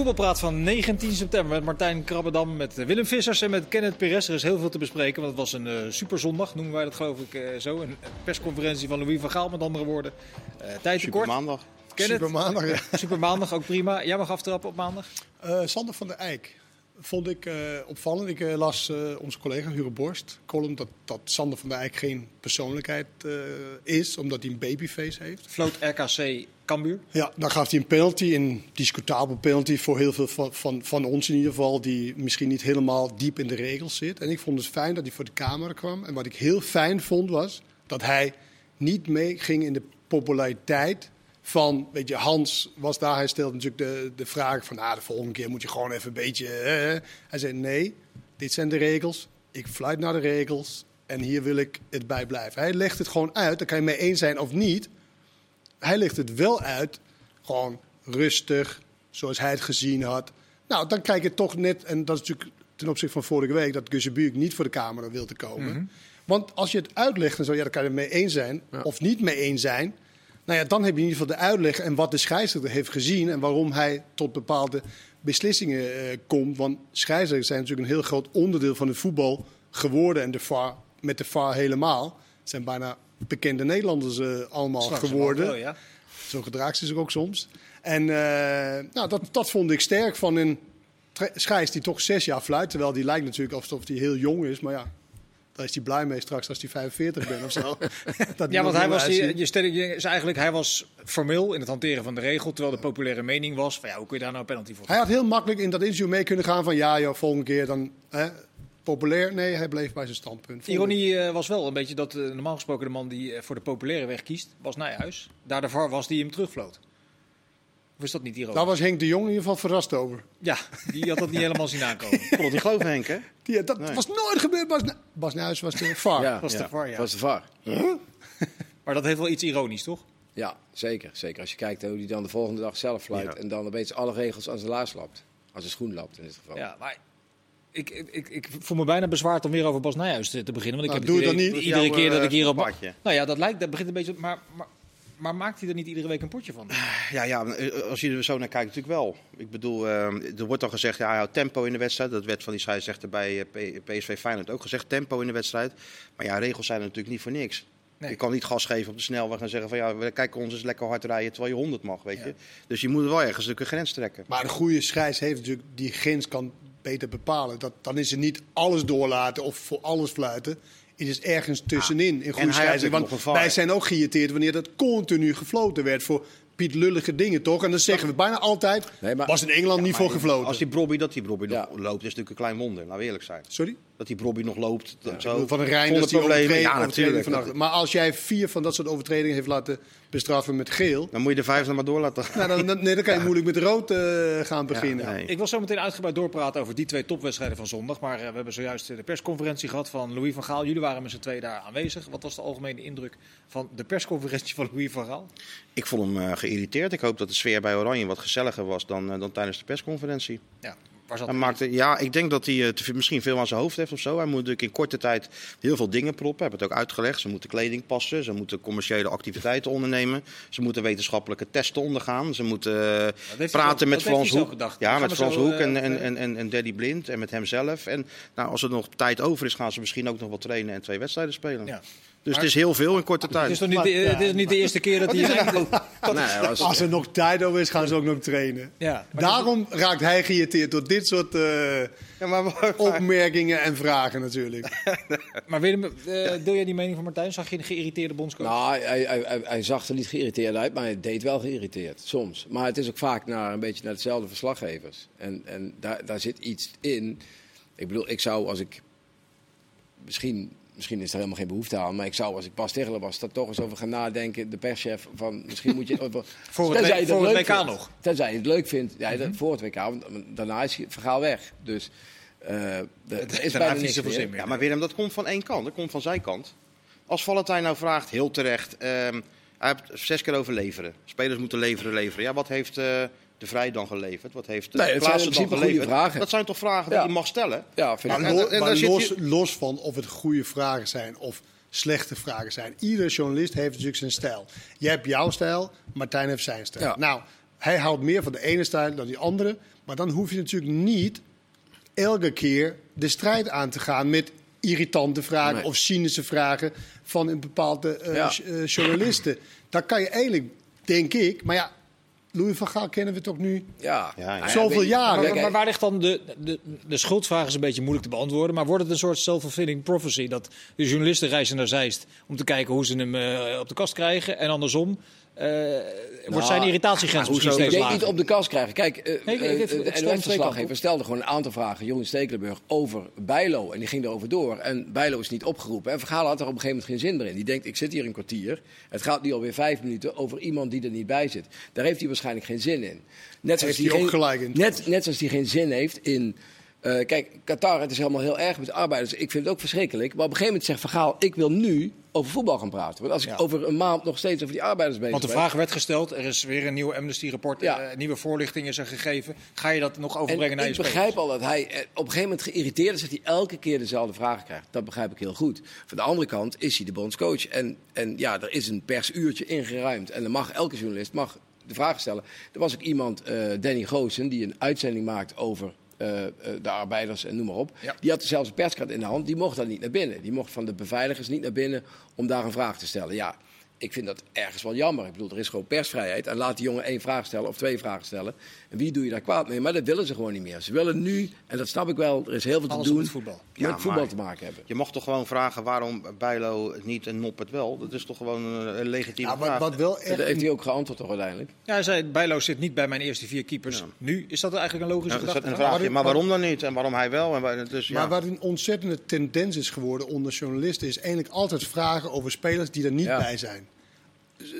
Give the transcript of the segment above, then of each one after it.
Voetbalpraat van 19 september met Martijn Krabbedam, met Willem Vissers en met Kenneth Perez. Er is heel veel te bespreken, want het was een uh, superzondag, noemen wij dat geloof ik uh, zo. Een persconferentie van Louis van Gaal, met andere woorden. Uh, tijd tekort. maandag. Super maandag, ja. Super maandag, ook prima. Jij mag aftrappen op maandag? Sander van der Eijk vond ik uh, opvallend. Ik uh, las uh, onze collega Hugo Borst column dat, dat Sander van der Eijk geen persoonlijkheid is, omdat hij een babyface heeft. Floot RKC Cambuur. Ja, dan gaf hij een penalty, een discutabel penalty voor heel veel van, van, van ons in ieder geval, die misschien niet helemaal diep in de regels zit. En ik vond het fijn dat hij voor de camera kwam. En wat ik heel fijn vond was dat hij niet meeging in de populariteit van, weet je, Hans was daar, hij stelde natuurlijk de, de vraag van, ah, de volgende keer moet je gewoon even een beetje... Hij zei, nee, dit zijn de regels, ik fluit naar de regels en hier wil ik het bij blijven. Hij legt het gewoon uit, daar kan je mee eens zijn of niet. Hij legt het wel uit, gewoon rustig, zoals hij het gezien had. Nou, dan krijg je toch net, en dat is natuurlijk ten opzichte van vorige week, dat Gussebuurk niet voor de camera wil te komen. Mhm. Want als je het uitlegt en zo, ja, dan kan je het mee eens zijn of niet mee eens zijn. Nou ja, dan heb je in ieder geval de uitleg en wat de scheidsrechter heeft gezien en waarom hij tot bepaalde beslissingen eh, komt. Want scheidsrechters zijn natuurlijk een heel groot onderdeel van het voetbal geworden en de VAR, met de VAR helemaal. Het zijn bijna bekende Nederlanders uh, allemaal geworden. Wel, ja. Zo gedraagt ze zich ook soms. En uh, nou, dat, dat vond ik sterk van een scheids die toch zes jaar fluit. Terwijl die lijkt natuurlijk alsof hij heel jong is. Maar ja, daar is hij blij mee straks als hij 45 bent of zo. dat ja, want hij was, je, je stel, je, is eigenlijk, hij was formeel in het hanteren van de regel, terwijl de populaire mening was van ja, hoe kun je daar nou een penalty voor? Hij had heel makkelijk in dat interview mee kunnen gaan van ja, joh, volgende keer dan hè, populair. Nee, hij bleef bij zijn standpunt. Ironie uh, was wel een beetje dat uh, normaal gesproken de man die uh, voor de populaire weg kiest, was Nijhuis. Daar de VAR was die hem terugvloot. Of is dat niet hierover? Daar was Henk de Jong in ieder geval verrast over. Ja, die had dat niet helemaal zien aankomen. Het niet geloven, Henk, hè? Die, dat was nooit gebeurd. Bas, Bas Nijhuis was de VAR. Ja, was de VAR, ja. was de VAR. maar dat heeft wel iets ironisch, toch? Ja, zeker. Zeker als je kijkt hoe hij dan de volgende dag zelf fluit. En dan opeens alle regels aan zijn laars lapt. Als een schoen lapt in dit geval. Ja, maar ik, ik, ik, voel me bijna bezwaard om weer over Bas Nijhuis te, beginnen. Want ik nou, heb doe het niet. Iedere keer dat ik hier op... Nou ja, dat lijkt, dat begint een beetje... Maar, maar maar maakt hij er niet iedere week een potje van? Ja, ja als je er zo naar kijkt, natuurlijk wel. Ik bedoel, uh, er wordt al gezegd, ja, tempo in de wedstrijd. Dat werd van die scheidsrechter bij eh, PSV Feyenoord ook gezegd, tempo in de wedstrijd. Maar ja, regels zijn er natuurlijk niet voor niks. Je kan niet gas geven op de snelweg en zeggen van ja, we kijken ons eens lekker hard rijden terwijl je 100 mag, weet je. Dus je moet wel ergens een grens trekken. Maar een goede scheids heeft natuurlijk die grens kan beter bepalen. Dat, dan is het niet alles doorlaten of voor alles fluiten. Het is ergens tussenin in goede scheidsrechter. Want wij zijn ook geïrriteerd wanneer dat continu gefloten werd voor Piet lullige dingen, toch? En dan zeggen we bijna altijd, was in Engeland niet voor gefloten. Als die Brobby, dat die Brobby nog loopt, is natuurlijk een klein wonder. Laten we eerlijk zijn. Sorry? Dat die Brobby nog loopt. zo. Van een Rijn, die overtreding, ja, natuurlijk. Maar als jij vier van dat soort overtredingen heeft laten bestraffen met geel... Dan moet je de vijfde maar door laten nou, dan, nee, dan kan je moeilijk met rood uh, gaan beginnen. Ik wil zo meteen uitgebreid doorpraten over die twee topwedstrijden van zondag. Maar uh, we hebben zojuist de persconferentie gehad van Louis van Gaal. Jullie waren met z'n twee daar aanwezig. Wat was de algemene indruk van de persconferentie van Louis van Gaal? Ik vond hem uh, geïrriteerd. Ik hoop dat de sfeer bij Oranje wat gezelliger was dan, dan tijdens de persconferentie. Ja, hij maakte, ja, ik denk dat hij uh, misschien veel aan zijn hoofd heeft of zo. Hij moet natuurlijk in korte tijd heel veel dingen proppen. Hij heeft het ook uitgelegd. Ze moeten kleding passen. Ze moeten commerciële activiteiten ondernemen. Ze moeten wetenschappelijke testen ondergaan. Ze moeten uh, praten met Frans Hoek. Ja, met Frans Hoek en, en, en, en Daddy Blind en met hemzelf. En nou, als er nog tijd over is, gaan ze misschien ook nog wat trainen en twee wedstrijden spelen. Ja. Dus het is heel veel in korte tijd. Het is, toch niet de, het is niet de eerste keer dat hij... Nou? Nee, als er nog tijd over is, gaan ze ook nog trainen. Ja, Daarom raakt hij geïrriteerd door dit soort uh, ja, maar, opmerkingen en vragen natuurlijk. maar Willem, uh, deel jij die mening van Martijn? Zag je een geïrriteerde bondscoach? Nou, hij, hij, hij, zag er niet geïrriteerd uit, maar hij deed wel geïrriteerd, soms. Maar het is ook vaak naar, een beetje naar hetzelfde verslaggevers. En, en daar, daar zit iets in. Ik bedoel, ik zou als ik misschien misschien is er helemaal geen behoefte aan. Maar ik zou, als ik Bas Tegeler was, daar toch eens over gaan nadenken. De perschef van misschien moet je. voor het, het, voor het WK vindt, nog. Tenzij je het leuk vindt. Ja, mm -hmm. voor het WK. Want daarna is het verhaal weg. Dus. Uh, het is bijna niet zoveel zin meer. Ja, maar Willem, dat komt van één kant. Dat komt van zijn kant. Als Valentijn nou vraagt, heel terecht. Uh, hij heeft zes keer over leveren. Spelers moeten leveren, leveren. Ja, wat heeft uh, de Vrij dan geleverd? Wat heeft nee, Klaassen dan geleverd? Vragen. Dat zijn toch vragen die je mag stellen? Ja, vind maar, ik. maar los, los van of het goede vragen zijn of slechte vragen zijn. Iedere journalist heeft natuurlijk zijn stijl. Jij hebt jouw stijl, Martijn heeft zijn stijl. Nou, hij houdt meer van de ene stijl dan die andere. Maar dan hoef je natuurlijk niet elke keer de strijd aan te gaan met irritante vragen Nee. of cynische vragen van een bepaalde eh, Ja. eh, journalisten. Daar kan je eigenlijk, denk ik, maar ja, Louis van Gaal kennen we toch nu Ja. Ja, ja. zoveel jaren. Maar, waar ligt dan de, de, de schuldvraag is een beetje moeilijk te beantwoorden. Maar wordt het een soort self-fulfilling prophecy? Dat de journalisten reizen naar Zeist om te kijken hoe ze hem eh, op de kast krijgen. En andersom wordt zijn irritatiegrens Nou, misschien Ik steeds denk lager. niet op de kast krijgen. Kijk, eh, Nee, ik- ik- eh, de NOS-verslaggever stelde gewoon een aantal vragen. Jeroen Stekelenburg over Bijlo. En die ging erover door. En Bijlo is niet opgeroepen. En Vergaal had er op een gegeven moment geen zin meer in. Die denkt, ik zit hier een kwartier. Het gaat nu alweer vijf minuten over iemand die er niet bij zit. Daar heeft hij waarschijnlijk geen zin in. Net zoals hij geen- ook gelijk in. Net, net zoals hij geen zin heeft in... eh, kijk, Qatar, het is helemaal heel erg met de arbeiders. Ik vind het ook verschrikkelijk. Maar op een gegeven moment zegt Vergaal, ik wil nu over voetbal gaan praten. Want als ik Ja. over een maand nog steeds over die arbeiders bezig Want de ben... vraag werd gesteld, er is weer een nieuwe Amnesty-rapport, Ja. eh, nieuwe voorlichting is er gegeven. Ga je dat nog En overbrengen naar je ik spelers? begrijp al dat hij eh, op een gegeven moment geïrriteerd is dat hij elke keer dezelfde vragen krijgt. Dat begrijp ik heel goed. Van de andere kant is hij de bondscoach. En, en ja, er is een persuurtje ingeruimd. En dan mag elke journalist mag de vraag stellen. Er was ook iemand, eh, Danny Goosen, die een uitzending maakt over de arbeiders en noem maar op. Ja. Die had zelfs een perskaart in de hand. Die mocht daar niet naar binnen. Die mocht van de beveiligers niet naar binnen om daar een vraag te stellen. Ja, ik vind dat ergens wel jammer. Ik bedoel, er is gewoon persvrijheid. En laat die jongen één vraag stellen of twee vragen stellen. En wie doe je daar kwaad mee? Maar dat willen ze gewoon niet meer. Ze willen nu, en dat snap ik wel, er is heel veel te Alles doen. met voetbal. Met Ja, voetbal maar- te maken hebben. Je mag toch gewoon vragen waarom Bijlo het niet en Nop het wel? Dat is toch gewoon een, legitieme Ja, wat, vraag. wat wel Dat echt heeft hij ook geantwoord toch uiteindelijk? Ja, hij zei, Bijlo zit niet bij mijn eerste vier keepers. Nu, is dat eigenlijk een logische Ja, dat is gedachte? een vraagje. waarom- Maar waarom dan niet? En waarom hij wel? En waar- dus, ja. Maar wat een ontzettende tendens is geworden onder journalisten, is eigenlijk altijd vragen over spelers die er niet Ja. bij zijn.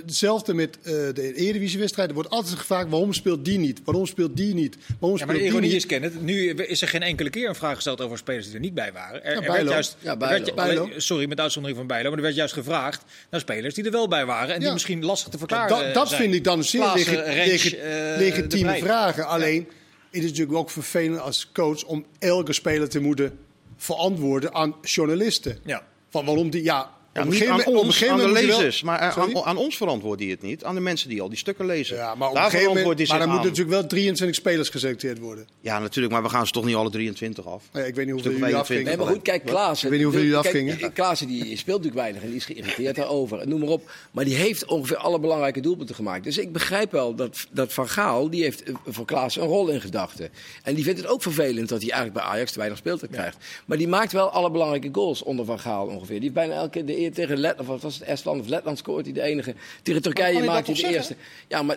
Hetzelfde met eh, de Eredivisie-wedstrijd. Er wordt altijd gevraagd waarom speelt die niet? Waarom speelt die niet? Waarom Ja, maar de ironie niet? is, Kenneth, nu is er geen enkele keer een vraag gesteld over spelers die er niet bij waren. Er, er werd juist, Ja, er Bijlo. sorry, met uitzondering van Bijlo, maar er werd juist gevraagd naar spelers die er wel bij waren en die misschien lastig te verklaren dat dat zijn. vind ik dan zeer Klaassen, legi- eh, legitieme vragen. Alleen, het is natuurlijk ook vervelend als coach om elke speler te moeten verantwoorden aan journalisten. Ja. Van waarom die, ja, Ja, op een niet gegeven aan moment- op een ons, gegeven aan de wel- lezers, maar aan, aan ons verantwoordt hij het niet. Aan de mensen die al die stukken lezen. Ja, maar op een Daar gegeven moment, maar dan moeten natuurlijk wel 23 spelers geselecteerd worden. Ja, natuurlijk, maar we gaan ze toch niet alle 23 af. Ja, ik weet niet hoeveel jullie 21. afgingen. Nee, maar goed, kijk, Klaassen. Ik weet niet hoeveel jullie afgingen. Klaassen die speelt natuurlijk weinig en die is geïrriteerd daarover. Noem maar op. Maar die heeft ongeveer alle belangrijke doelpunten gemaakt. Dus ik begrijp wel dat, dat Van Gaal, die heeft eh, voor Klaassen een rol in gedachten. En die vindt het ook vervelend dat hij eigenlijk bij Ajax te weinig speeltijd krijgt. Maar die maakt wel alle belangrijke goals onder Van Gaal ongeveer. Die heeft bijna elke keer de eer tegen Letland, of wat was het, Estland of Letland scoort hij de enige. Tegen Turkije maakt hij de eerste. Ja, maar...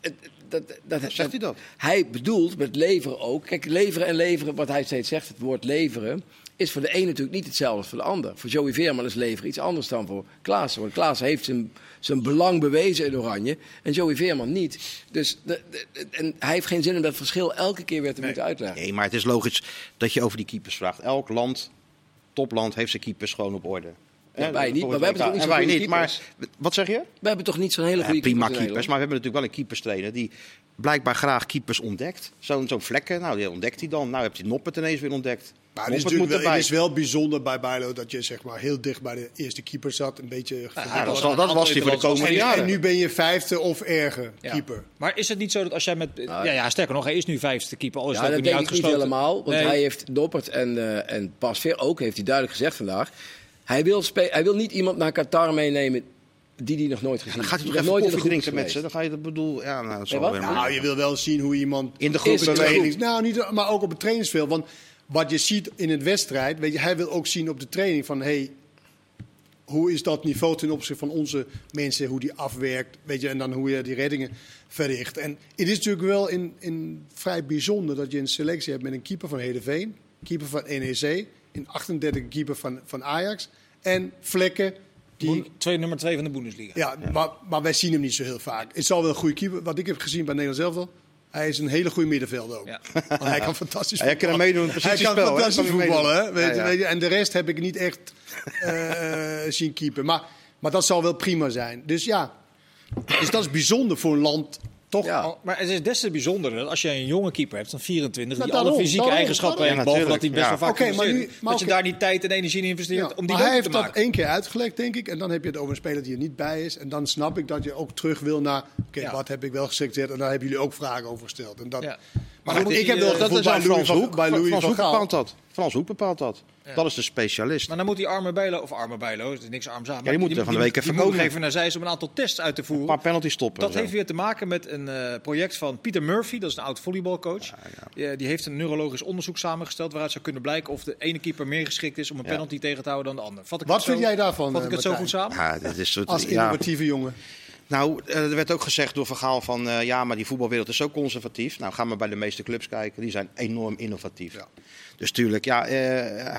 het- dat, dat, Zegt hij dat? Hij bedoelt met leveren ook. Kijk, leveren en leveren, wat hij steeds zegt, het woord leveren. Is voor de een natuurlijk niet hetzelfde als voor de ander. Voor Joey Veerman is leveren iets anders dan voor Klaassen. Want Klaassen heeft zijn, zijn belang bewezen in Oranje. En Joey Veerman niet. Dus de, de- en hij heeft geen zin om dat verschil elke keer weer te moeten uitleggen. Nee, maar het is logisch dat je over die keepers vraagt. Elk land, topland, heeft zijn keepers gewoon op orde. Ja, wij niet, maar hebben toch niet zo'n wij goede niet. Maar wat zeg je? We hebben toch niet zo'n hele Ja, goede prima keepers maar we hebben natuurlijk wel een keeperstrainer die blijkbaar graag keepers ontdekt. Zo'n zo'n vlekken, nou die ontdekt hij dan. Nou heb je Noppert ineens weer ontdekt. Maar het is, natuurlijk wel, moet het erbij. is wel bijzonder bij Bijlo dat je zeg maar, heel dicht bij de eerste keeper zat. Een beetje Ja, dat, was- dat was hij voor de komende en, jaren. en nu ben je vijfde of erger Ja. keeper. Maar is het niet zo dat als jij met... ja, ja, sterker nog, hij is nu vijfde keeper. Al is Ja, dat niet denk ik niet uitgesloten. helemaal. Want Nee. hij heeft Doppert en, eh en Pasveer ook, heeft hij duidelijk gezegd vandaag. Hij wil, spe- hij wil niet iemand naar Qatar meenemen die hij nog nooit gezien Dan gaat hij toch Die even nooit in koffie drinken met ze. Dan ga je dat bedoel. Ja, nou, wat? weer Nou, maar. Je wil wel zien hoe iemand In de groep? Nou, niet, maar ook op het trainingsveld. Want wat je ziet in een wedstrijd, weet je, hij wil ook zien op de training van hey, hoe is dat niveau ten opzichte van onze mensen, hoe die afwerkt, weet je, en dan hoe je die reddingen verricht. En het is natuurlijk wel in, in vrij bijzonder dat je een selectie hebt met een keeper van Heerenveen, keeper van NEC, een 38 keeper van, van Ajax en Vlekken. Die, twee, nummer twee van de Bundesliga. ja, Maar, maar wij zien hem niet zo heel vaak. Het zal wel een goede keeper. Wat ik heb gezien bij Nederland zelf wel. Hij is een hele goede middenvelder ook. Ja. Want hij kan fantastisch Hij kan voetballen. meedoen in Hij kan fantastisch voetballen. Weet, Ja, je, ja. weet je, en de rest heb ik niet echt eh, eh, zien keeper. Maar, maar dat zal wel prima zijn. Dus ja, dus dat is bijzonder voor een land toch Ja. al- Maar het is des te bijzonder dat als je een jonge keeper hebt van 24, Nou, die alle fysieke daarom, eigenschappen heeft, Ja, behalve dat hij best wel vaak. Oké, maar nu- is, maar dat je daar die tijd en energie in investeert Ja, om die maar hij te heeft dat één keer uitgelegd, denk ik. En dan heb je het over een speler die er niet bij is. En dan snap ik dat je ook terug wil naar... Oké, Ja. wat heb ik wel geselecteerd? En daar hebben jullie ook vragen over gesteld. En dat, Ja. Maar Maar goed, die, ik heb eh, wel dat gevoel is bij Louis Frans Hoek. bij Louis Frans van Hoek Gaal. bepaalt dat. Frans Hoek bepaalt dat. Dat is de specialist. Maar dan moet die arme Bijlo, of arme Bijlo, het is niks arms aan. die moet er van de week even die moet komen. even naar om een aantal tests uit te Een voeren. paar penalties stoppen. Dat heeft weer te maken met een eh, project van Peter Murphy, dat is een oud volleybalcoach. Eh, die heeft een neurologisch onderzoek samengesteld waaruit zou kunnen blijken of de ene keeper meer geschikt is om een Ja. penalty tegen te houden dan de ander. Vat ik Wat het zo- vind jij daarvan, Vat ik eh, het zo goed samen? Ja, dit is soort, Als ja. innovatieve jongen. Nou, eh, er werd ook gezegd door Vergaal van eh, ja, maar die voetbalwereld is zo conservatief. Nou, ga maar bij de meeste clubs kijken, die zijn enorm innovatief. Ja. Dus tuurlijk, ja, eh,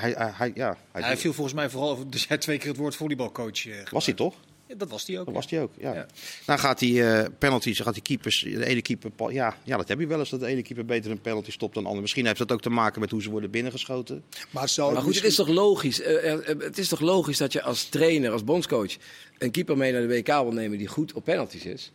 hij, hij, hij- ja, hij, viel volgens mij vooral over, dus hij twee keer het woord volleybalcoach. was hij toch? Ja, dat was hij ook. Dat ja. was hij ook, ja. Ja. Dan gaat hij eh, penalties, gaat die keepers, de ene keeper, ja, ja, dat heb je wel eens, dat de ene keeper beter een penalty stopt dan de andere. Misschien heeft dat ook te maken met hoe ze worden binnengeschoten. Maar, het zou Maar goed, het is toch logisch. eh, eh, Het is toch logisch dat je als trainer, als bondscoach, een keeper mee naar de WK wil nemen die goed op penalties is.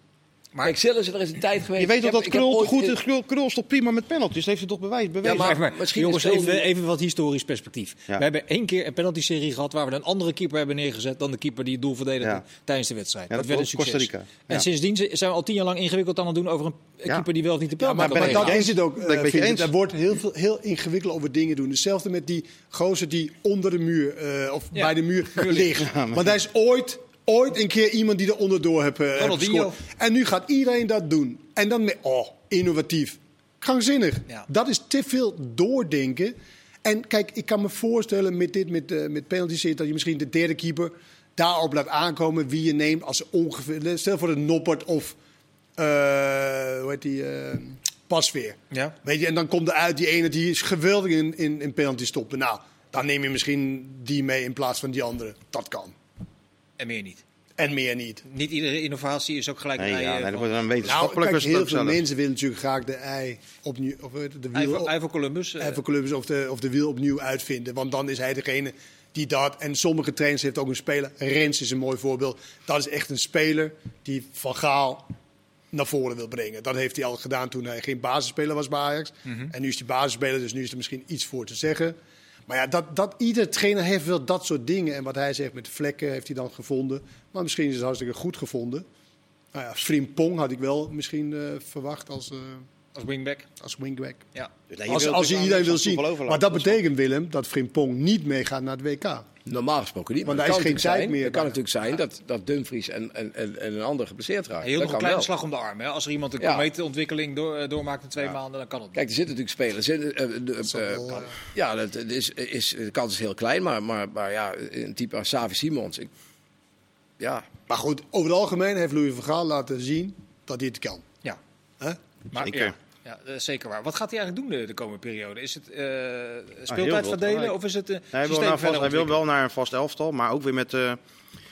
Maar- Kijk, Sillissen, er is een tijd geweest. Je weet ik toch dat ik Krul ooit- goed is, Krul, toch prima met penalties, dat heeft hij toch bewijs, bewezen. maar- Maar misschien jongens, even, nu- even wat historisch perspectief. Ja. We hebben één keer een penalty-serie gehad waar we een andere keeper hebben neergezet dan de keeper die het doel verdedigde Ja. tijdens de wedstrijd. Ja, dat, dat werd een succes. Costa Rica. En Ja. sindsdien zijn we al tien jaar lang ingewikkeld aan het doen over een Ja. keeper die wel of niet de Ja, penalty maar, kan nemen. dat is het ook. Ik eh, ik. eens. Er wordt heel, veel, heel ingewikkeld over dingen doen. Hetzelfde met die gozer die onder de muur, eh, of Ja, bij de muur muur ligt. Want hij is ooit, ooit een keer iemand die er onderdoor Ronaldinho. gescoord. En nu gaat iedereen dat doen. En dan met, oh, innovatief. Krankzinnig. Ja. Dat is te veel doordenken. En kijk, ik kan me voorstellen met dit, met, eh met penalty zit, dat je misschien de derde keeper daarop laat aankomen wie je neemt als ongeveer. Stel voor de Noppert of eh hoe heet die? Pasveer. Ja. Weet je, en dan komt er uit die ene die is geweldig in, in, in penalty stoppen. Nou, dan neem je misschien die mee in plaats van die andere. Dat kan. En meer niet. En meer niet. Niet iedere innovatie is ook gelijk Nee, een ei, ja, eh, nee, dat van- wordt een Nou, wetenschappelijke kijk, heel veel mensen willen natuurlijk graag de ei opnieuw, of het, de ei wiel, voor, ei voor Columbus. eh, ei voor Columbus of de, of de wiel opnieuw uitvinden. Want dan is hij degene die dat. En sommige trainers heeft ook een speler. Rens is een mooi voorbeeld. Dat is echt een speler die Van Gaal naar voren wil brengen. Dat heeft hij al gedaan toen hij geen basisspeler was bij Ajax. Mhm. En nu is hij basisspeler, dus nu is er misschien iets voor te zeggen. Maar ja, dat, dat, iedere trainer heeft wel dat soort dingen. En wat hij zegt met vlekken heeft hij dan gevonden. Maar misschien is het hartstikke goed gevonden. Nou ja, Frimpong had ik wel misschien eh, verwacht als, eh, als wingback. als wingback. Ja. Dus nee, Als, als dus je aan iedereen wil zien. Maar dat betekent, Willem, dat Frimpong niet meegaat naar het WK. Normaal gesproken niet. Want daar het is kan geen natuurlijk tijd zijn- meer Het kan natuurlijk zijn dat, dat Dumfries en, en, en, en een ander geblesseerd raakt. Heel een kan kleine wel. slag om de arm. Hè? Als er iemand een Ja. komeetontwikkeling door, eh, doormaakt in twee maanden, dan kan het. Kijk, er zitten natuurlijk spelers. in, eh, eh, ja, dat is, is, de kans is heel klein. Maar, maar, maar ja, een type als Savi Simons. Ik, ja, Maar goed, over het algemeen heeft Louis van Gaal laten zien dat hij het kan. Ja, Hè? maar, Zeker. Ja, dat is zeker waar. Wat gaat hij eigenlijk doen de, de komende periode? Is het eh, heel speeltijd verdelen of is het uh, Hij wil, naar vast, hij wil wel naar een vast elftal, maar ook weer met, eh,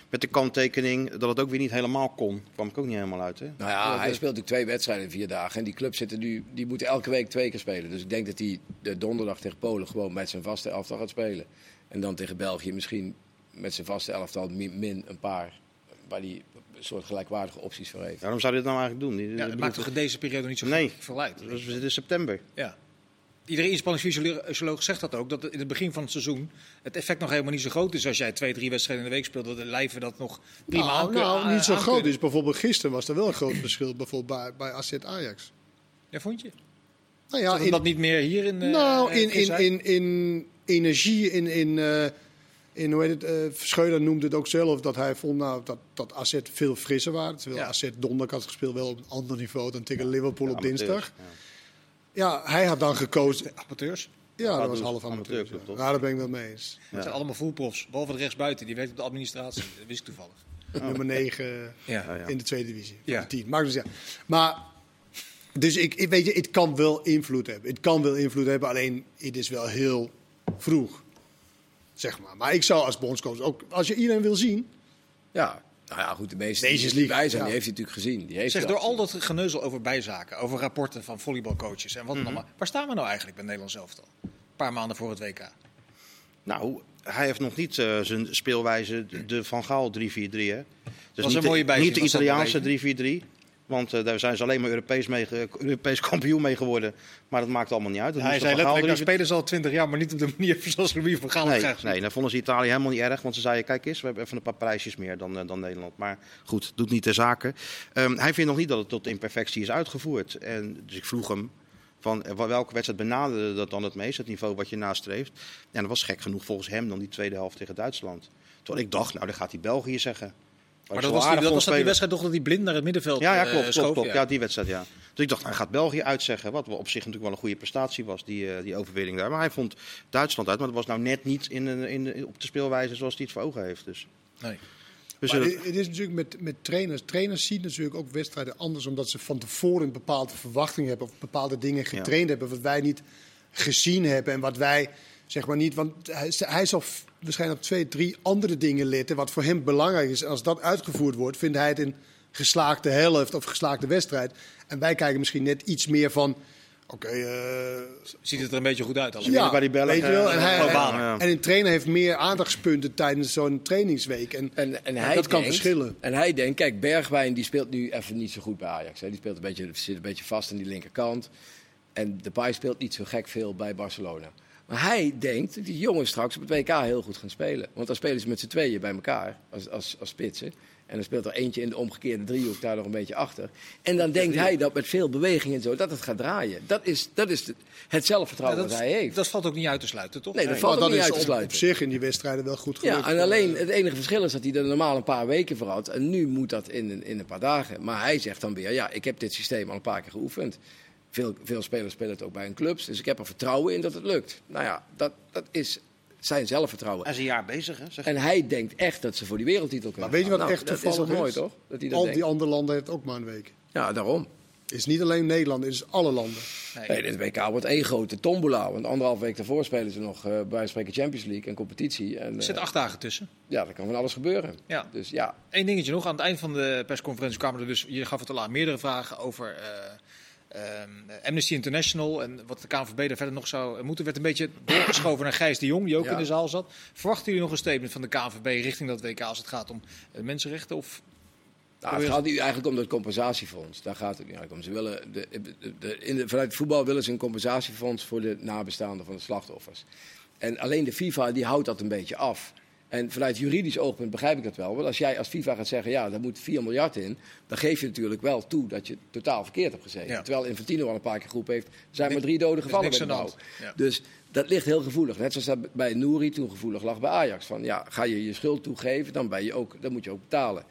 met de kanttekening dat het ook weer niet helemaal kon. Kwam ik ook niet helemaal uit. Hè? nou ja, hij speelt natuurlijk twee wedstrijden in vier dagen. En die clubs zitten nu, die moeten elke week twee keer spelen. Dus ik denk dat hij de donderdag tegen Polen gewoon met zijn vaste elftal gaat spelen. En dan tegen België misschien met zijn vaste elftal min, min een paar. Waar hij een soort gelijkwaardige opties voor heeft. Waarom zou hij dit nou eigenlijk doen? Die- Ja, dat maakt toch in deze periode niet zo Nee. veel uit. Dus we zitten in september. Ja. Iedere inspanningsfysioloog zegt dat ook, dat in het begin van het seizoen het effect nog helemaal niet zo groot is als jij twee, drie wedstrijden in de week speelt, dat de lijven dat nog prima nou, aan nou, niet zo groot. Dus bijvoorbeeld gisteren was er wel een groot verschil bijvoorbeeld bij, bij AZ Ajax. Ja, vond je? Nou Ja, in, dat niet meer hier in eh, nou, in, in, in, in energie, in, in, eh, in hoe heet het, eh Schreuder noemde het ook zelf, dat hij vond nou, dat, dat AZ veel frisser waren. Terwijl Ja. AZ donderdag had gespeeld wel op een ander niveau dan tegen Liverpool op Amateurs, dinsdag. ja. Ja, hij had dan gekozen. amateurs. Ja, dat was half amateur. amateurclub, toch? Ja, daar ben ik wel mee eens. Het zijn allemaal voetbalprofs, behalve de rechtsbuiten, die werkt op de administratie. Dat wist ik toevallig. Nummer 9 Ja. Ja, ja. in de tweede divisie. Ja. Ja. 10. Maar, dus ja. maar dus ik, ik weet je, het kan wel invloed hebben. Het kan wel invloed hebben, alleen het is wel heel vroeg. Zeg maar. Maar ik zou als bondscoach ook, als je iedereen wil zien. Ja, nou ja, goed, de meeste Nations die bij zijn, ja. die heeft hij natuurlijk gezien. Die heeft Zeg, door al dat geneuzel over bijzaken, over rapporten van volleybalcoaches en wat dan allemaal. Waar staan we nou eigenlijk bij Nederland zelf al? Een paar maanden voor het WK. Nou, hij heeft nog niet eh, zijn speelwijze, de- Van Gaal 3-4-3. Hè? Dus een niet, de, mooie bijzin niet de was Italiaanse nog 3-4-3. Want eh, daar zijn ze alleen maar Europees, mee, Europees kampioen mee geworden. Maar dat maakt allemaal niet uit. Dat Hij zei letterlijk, daar spelen ze al twintig jaar, maar niet op de manier zoals Louis van Gaal het Nee, ziet. nee, dat vonden ze Italië helemaal niet erg. Want ze zeiden, kijk eens, we hebben even een paar prijsjes meer dan, eh, dan Nederland. Maar goed, doet niet ter zake. Ehm, hij vindt nog niet dat het tot imperfectie is uitgevoerd. En, dus ik vroeg hem, van eh, wel- welke wedstrijd benaderde dat dan het meest? Het niveau wat je nastreeft. En dat was gek genoeg volgens hem dan die tweede helft tegen Duitsland. Terwijl ik dacht, nou dan gaat hij België zeggen. Maar dat was, die, dat was vond dat die wedstrijd toch dat hij blind naar het middenveld Ja, ja, eh, klopt, klopt, schoof, klopt. ja. Ja, die wedstrijd, ja. Dus ik dacht, hij gaat België uitzeggen. Wat op zich natuurlijk wel een goede prestatie was, die, eh, die overwinning daar. Maar hij vond Duitsland uit. Maar dat was nou net niet in, een- in, de- op de speelwijze zoals hij het voor ogen heeft. Dus. Nee. Dus Maar eh, het het is natuurlijk met, met trainers. Trainers zien natuurlijk ook wedstrijden anders, omdat ze van tevoren een bepaalde verwachting hebben of bepaalde dingen getraind hebben, wat wij niet gezien hebben en wat wij zeg maar niet. Want hij, hij zal waarschijnlijk op twee, drie andere dingen letten, wat voor hem belangrijk is. En als dat uitgevoerd wordt, vindt hij het een geslaagde helft of geslaagde wedstrijd. En wij kijken misschien net iets meer van. Oké, eh, Ziet het er een beetje goed uit allemaal. ja, bij die Belgen, weet je wel. En, hij. Ja. en een trainer heeft meer aandachtspunten tijdens zo'n trainingsweek. En, En, en hij dat kan verschillen. En hij denkt, kijk, Bergwijn die speelt nu even niet zo goed bij Ajax. Hè. Die speelt een beetje, zit een beetje vast aan die linkerkant. En Depay speelt niet zo gek veel bij Barcelona. Maar hij denkt dat die jongens straks op het WK heel goed gaan spelen. Want dan spelen ze met z'n tweeën bij elkaar als, als, als spitsen. En dan speelt er eentje in de omgekeerde driehoek daar nog een beetje achter. En dan denkt hij dat met veel beweging en zo, dat het gaat draaien. Dat is, dat is het Ja, zelfvertrouwen dat, hij heeft. dat valt ook niet uit te sluiten, toch? Nee, dat valt ook dat niet uit te op, op sluiten. zich in die wedstrijden wel goed gelukt. Ja, en alleen het enige verschil is dat hij er normaal een paar weken voor had. En nu moet dat in, in een paar dagen. Maar hij zegt dan weer, ja, ik heb dit systeem al een paar keer geoefend. Veel, veel spelers spelen het ook bij hun clubs. Dus ik heb er vertrouwen in dat het lukt. Nou ja, dat, dat is zijn zelfvertrouwen. hij is een jaar bezig, hè? Zeg. En hij denkt echt dat ze voor die wereldtitel kunnen Maar weet je wat echt nou, dat toevallig is toch mooi, toch? Dat hij dat Al denkt. die andere landen heeft ook maar een week. Ja, daarom. Het is niet alleen Nederland, het is alle landen. Nee. Nee, dit WK wordt één grote tombola. Want anderhalf week daarvoor spelen ze nog eh bij spreken Champions League en competitie. En, Er zitten eh, acht dagen tussen. ja, er kan van alles gebeuren. Ja. Dus ja, Eén dingetje nog. Aan het eind van de persconferentie kwamen er dus, je gaf het al aan, meerdere vragen over eh, Amnesty International en wat de KNVB er verder nog zou moeten. werd een beetje doorgeschoven naar Gijs de Jong, die ook Ja. in de zaal zat. Verwachten jullie nog een statement van de KNVB richting dat WK als het gaat om eh, mensenrechten? Of Nou, het gaat nu eigenlijk om het compensatiefonds. Daar gaat het nu eigenlijk om. Ze willen de, in de, vanuit het voetbal willen ze een compensatiefonds voor de nabestaanden van de slachtoffers. En alleen de FIFA die houdt dat een beetje af. En vanuit juridisch oogpunt begrijp ik dat wel. Want als jij als FIFA gaat zeggen, ja, daar moet 4 miljard in... dan geef je natuurlijk wel toe dat je totaal verkeerd hebt gezeten. Ja. Terwijl Infantino al een paar keer geroepen heeft... zijn maar drie doden gevallen bij de. Ja. Dus dat ligt heel gevoelig. Net zoals dat bij Nouri toen gevoelig lag bij Ajax. Van, ja, ga je je schuld toegeven, dan, ben je ook, dan moet je ook betalen.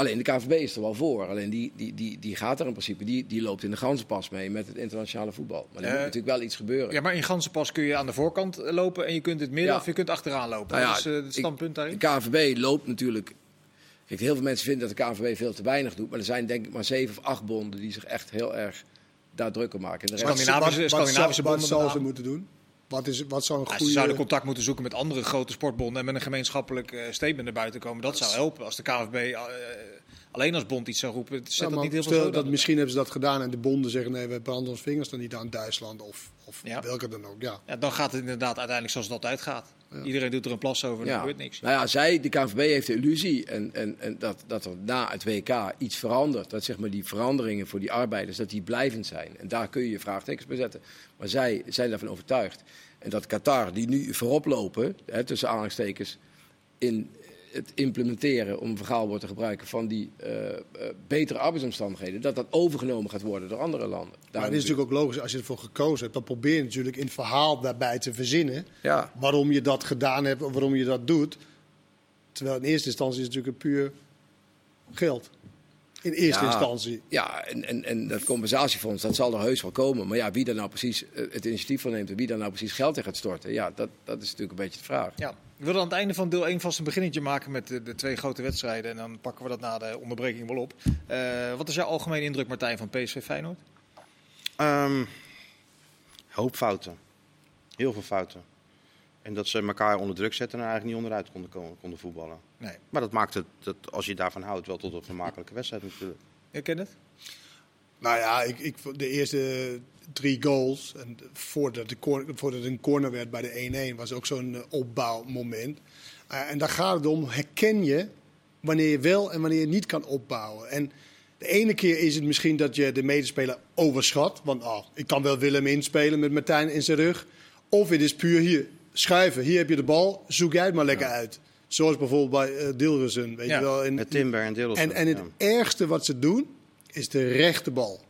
Alleen de KVB is er wel voor. Alleen die, die, die, die gaat er in principe, die, die loopt in de ganzenpas mee met het internationale voetbal. Maar er Eh, moet natuurlijk wel iets gebeuren. Ja, maar in Gansenpas kun je aan de voorkant eh, lopen en je kunt het midden Ja. of je kunt achteraan lopen. Nou ja, dat is eh, het ik- standpunt daarin. De KNVB loopt natuurlijk. Kijk, heel veel mensen vinden dat de KNVB veel te weinig doet. Maar er zijn denk ik maar zeven of acht bonden die zich echt heel erg daar druk om maken. En de rest- Scandinavische- Scandinavische wat bonden zou met ze moeten doen? Wat, is, wat zou een Ja, goede... ze zouden contact moeten zoeken met andere grote sportbonden en met een gemeenschappelijk eh, statement naar buiten komen. Dat zou helpen. Als de KNVB alleen als bond iets zou roepen, zet Ja, dat niet heel veel dat aan. misschien hebben ze dat gedaan en de bonden zeggen nee, we branden ons vingers dan niet aan Duitsland of, of Ja. welke dan ook. Ja. Ja, dan gaat het inderdaad uiteindelijk zoals het altijd gaat. Iedereen doet er een plas over en er gebeurt niks. Nou ja, zij, de KNVB heeft de illusie en, en, en dat, dat er na het WK iets verandert. Dat zeg maar die veranderingen voor die arbeiders, dat die blijvend zijn. En daar kun je je vraagtekens bij zetten. Maar zij zijn daarvan overtuigd. En dat Qatar, die nu voorop lopen, hè, tussen aanhalingstekens, in het implementeren, om een verhaalwoord te gebruiken, van die eh, eh, betere arbeidsomstandigheden, dat dat overgenomen gaat worden door andere landen. Maar het is natuurlijk ook logisch, als je ervoor gekozen hebt, dan probeer je natuurlijk in het verhaal daarbij te verzinnen Ja. waarom je dat gedaan hebt of waarom je dat doet. Terwijl in eerste instantie is het natuurlijk puur geld. In eerste Ja. instantie. Ja, en, en, en dat compensatiefonds, dat zal er heus wel komen. Maar ja, wie daar nou precies eh, het initiatief van neemt en wie daar nou precies geld in gaat storten, ja, dat, dat is natuurlijk een beetje de vraag. Ja. We willen aan het einde van deel 1 vast een beginnetje maken met de, de twee grote wedstrijden. En dan pakken we dat na de onderbreking wel op. Eh, wat is jouw algemene indruk, Martijn, van PSV Feyenoord? Ehm, hoop fouten. Heel veel fouten. En dat ze elkaar onder druk zetten en er eigenlijk niet onderuit konden, komen, konden voetballen. Nee. Maar dat maakt het, dat, als je daarvan houdt, wel tot een vermakelijke wedstrijd natuurlijk. Je kent het? Nou ja, ik, ik, de eerste drie goals, en voordat, de voordat het een corner werd bij de 1-1, was ook zo'n eh, opbouwmoment. Eh, en daar gaat het om, herken je wanneer je wel en wanneer je niet kan opbouwen. En De ene keer is het misschien dat je de medespeler overschat. Want oh, ik kan wel Willem inspelen met Martijn in zijn rug. Of het is puur hier schuiven. Hier heb je de bal, zoek jij het maar lekker uit. Zoals bijvoorbeeld bij Dilrussen. Weet Ja, je wel. En, Met Timber en Dillerson. en, en het ja. ergste wat ze doen, is de rechte bal.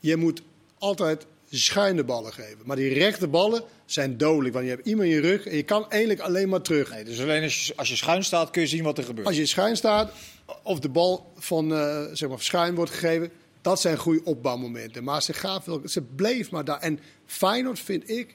Je moet altijd schuine ballen geven. Maar die rechte ballen zijn dodelijk. Want je hebt iemand in je rug en je kan eigenlijk alleen maar terug. Nee, dus alleen als je, als je schuin staat kun je zien wat er gebeurt. Als je schuin staat, of de bal van eh, zeg maar schuin wordt gegeven, dat zijn goede opbouwmomenten. Maar ze, veel, ze bleef maar daar. En Feyenoord, vind ik,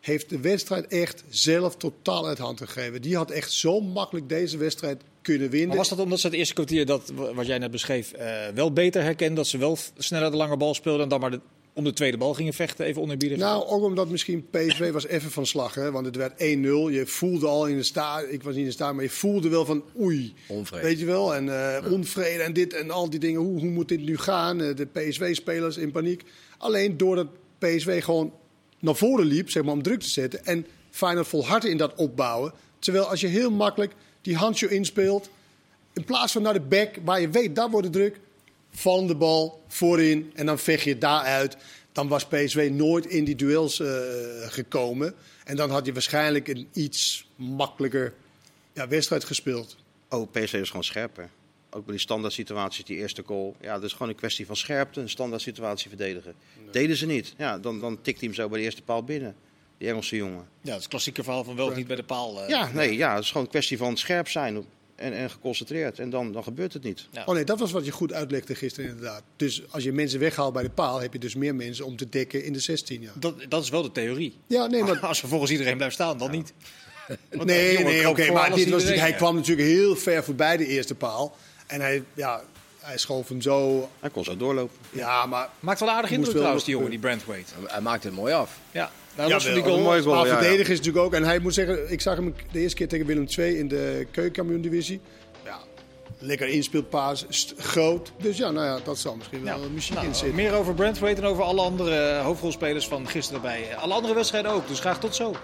heeft de wedstrijd echt zelf totaal uit hand gegeven. Die had echt zo makkelijk deze wedstrijd kunnen winnen. Maar was dat omdat ze het eerste kwartier, dat, wat jij net beschreef, eh, wel beter herkenden? Dat ze wel sneller de lange bal speelden en dan maar de, om de tweede bal gingen vechten, even onerbiedig? Nou, ook omdat misschien PSV was even van slag. Hè? Want het werd 1-0. Je voelde al in de sta, ik was niet in de sta, maar je voelde wel van oei. Onvrede. Weet je wel? En eh, onvrede en dit en al die dingen. Hoe, hoe moet dit nu gaan? Eh, de PSV-spelers in paniek. Alleen doordat PSV gewoon naar voren liep, zeg maar, om druk te zetten. En Feyenoord volhardde in dat opbouwen. Terwijl als je heel makkelijk die handshow inspeelt. In plaats van naar de back, waar je weet, daar wordt het druk. Vallende bal voorin en dan vecht je daaruit. Dan was PSV nooit in die duels eh, gekomen. En dan had je waarschijnlijk een iets makkelijker ja, wedstrijd gespeeld. Oh, PSV is gewoon scherper. Ook bij die standaard situaties, die eerste goal. Ja, dat is gewoon een kwestie van scherpte, een standaard situatie verdedigen. Deden ze niet. Ja, dan, dan tikt hij hem zo bij de eerste paal binnen. Die Engelse jongen. Ja, dat is het klassieke verhaal van wel of niet bij de paal. eh. Ja, nee, ja, het is gewoon een kwestie van scherp zijn en, en geconcentreerd. En dan, dan gebeurt het niet. Ja. Oh nee, dat was wat je goed uitlegde gisteren inderdaad. Dus als je mensen weghaalt bij de paal, heb je dus meer mensen om te dekken in de 16. Ja, Dat, dat is wel de theorie. ja nee, maar Als vervolgens iedereen blijft staan, dan niet. Want Nee, nee, oké. maar dit was, iedereen, hij ja. kwam natuurlijk heel ver voorbij de eerste paal. En hij, ja, hij schoof hem zo. Hij kon zo doorlopen. Ja, maar. Maakt wel aardig indruk trouwens, die jongen, die Brandweight. Hij maakt het mooi af. Ja, nou, Ja, die wel. goal. Een mooi goal, maar ja, ja. verdedigen is natuurlijk ook. En hij moet zeggen, ik zag hem de eerste keer tegen Willem II in de keukenkampioen-divisie. Ja, lekker inspeelpaas, groot. Dus ja, nou ja, dat zal misschien wel Ja. muziek Nou, in zitten. meer over Brandweight en over alle andere eh, hoofdrolspelers van gisteren bij eh, alle andere wedstrijden ook. Dus graag tot zo.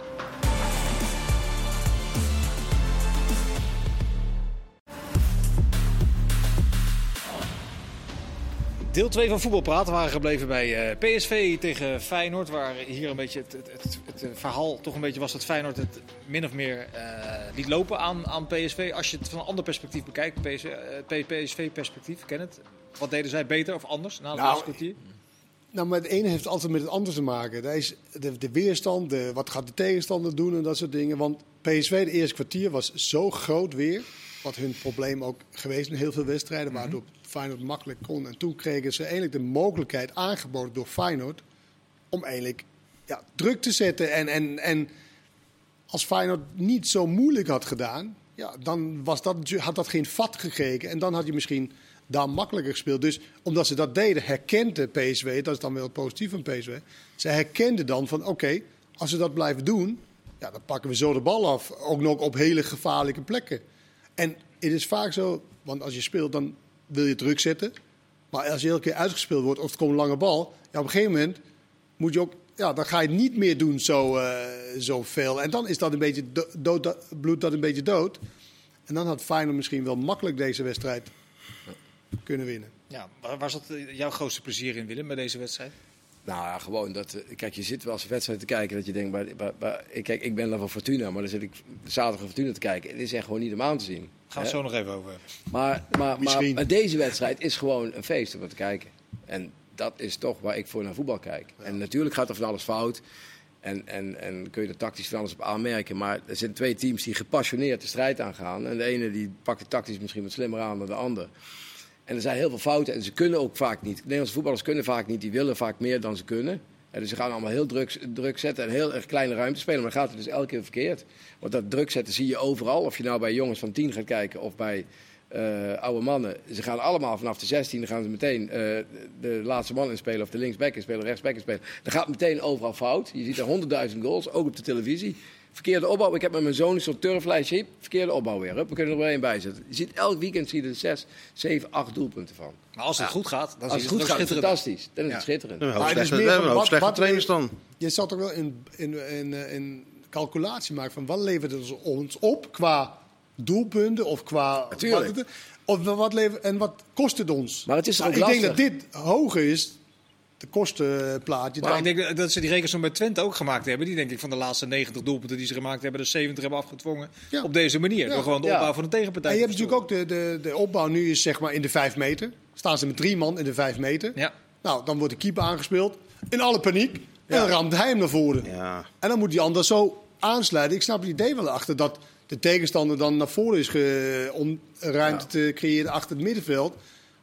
Deel 2 van Voetbalpraat waren gebleven bij eh, PSV tegen Feyenoord. Waar hier een beetje het, het, het, het, eh, verhaal toch een beetje was dat Feyenoord het min of meer eh, liet lopen aan, aan PSV. Als je het van een ander perspectief bekijkt, PSV, PSV-perspectief, ken het. Wat deden zij beter of anders na het Nou, laatste kwartier? Nou, maar het ene heeft altijd met het andere te maken. Daar is de, de weerstand, de, wat gaat de tegenstander doen en dat soort dingen. Want PSV, de eerste kwartier, was zo groot weer. Wat hun probleem ook geweest in heel veel wedstrijden. Waardoor Feyenoord makkelijk kon. En toen kregen ze eigenlijk de mogelijkheid aangeboden door Feyenoord. Om eigenlijk ja, druk te zetten. En, en, en als Feyenoord niet zo moeilijk had gedaan. Ja, dan was dat, had dat geen vat gekregen. En dan had je misschien daar makkelijker gespeeld. Dus omdat ze dat deden, herkende PSV, dat is dan wel positief van PSV. Ze herkenden dan van oké, als we dat blijven doen, ja, dan pakken we zo de bal af. Ook nog op hele gevaarlijke plekken. En het is vaak zo, want als je speelt, dan wil je druk zetten. Maar als je elke keer uitgespeeld wordt of het komt een lange bal, ja, op een gegeven moment moet je ook, ja, dan ga je niet meer doen zo, eh, zo veel. En dan is dat een beetje do- dood, dat- bloed dat een beetje dood. En dan had Feyenoord misschien wel makkelijk deze wedstrijd kunnen winnen. Ja, waar, zat eh, jouw grootste plezier in, Willem, bij deze wedstrijd? Nou ja, gewoon dat. eh, Kijk, je zit wel eens een wedstrijd te kijken dat je denkt. Kijk, ik ben dan van Fortuna, maar dan zit ik zaterdag van Fortuna te kijken. Het is echt gewoon niet om aan te zien. Gaan we zo nog even over hebben. Maar, maar, maar, Misschien. maar deze wedstrijd is gewoon een feest om te kijken. En dat is toch waar ik voor naar voetbal kijk. En natuurlijk gaat er van alles fout. En, en, en kun je er tactisch van alles op aanmerken. Maar er zijn twee teams die gepassioneerd de strijd aangaan. En de ene die pakt het tactisch misschien wat slimmer aan dan de ander. En er zijn heel veel fouten en ze kunnen ook vaak niet. Nederlandse voetballers kunnen vaak niet. Die willen vaak meer dan ze kunnen. En dus ze gaan allemaal heel druk, druk zetten en heel erg kleine ruimte spelen. Maar dan gaat het dus elke keer verkeerd. Want dat druk zetten zie je overal. Of je nou bij jongens van 10 gaat kijken of bij eh, oude mannen. Ze gaan allemaal vanaf de 16, dan gaan ze meteen eh, de laatste man inspelen. Of de linksback inspelen, rechtsback inspelen. Dan gaat meteen overal fout. Je ziet er honderdduizend goals, ook op de televisie. Verkeerde opbouw. Ik heb met mijn zoon zo'n turflijstje. Hiep, Verkeerde opbouw weer. Hup, we kunnen er weer één bij zetten. Je ziet elk weekend zie je er zes, zeven, acht doelpunten van. Maar als het goed gaat, dan Als het je goed gaat, is het fantastisch. Dan is Ja. het schitterend. Een het slechte, meer we van hebben een hoop wat- slechte wat trainers dan. Je zal toch wel in, in, in, eh, in calculatie maken van wat levert het ons op qua doelpunten of qua. Natuurlijk. Wat het, of wat levert, en wat kost het ons? Maar het is toch Nou, ook ik denk dat dit hoger is, de kostenplaatje. Maar ik denk dat- ze die rekensom bij Twente ook gemaakt hebben. Die denk ik van de laatste 90 doelpunten die ze gemaakt hebben, de 70 hebben afgedwongen. Ja. Op deze manier. Ja. Door gewoon de Ja. opbouw van de tegenpartij. en je hebt natuurlijk ook de, de, de opbouw nu is zeg maar in de vijf meter. Staan ze met drie man in de vijf meter. Ja. Nou, dan wordt de keeper aangespeeld. In alle paniek. En dan ramt hij hem naar voren. Ja. En dan moet die ander zo aansluiten. Ik snap het idee wel achter dat de tegenstander dan naar voren is ge, om ruimte te creëren achter het middenveld.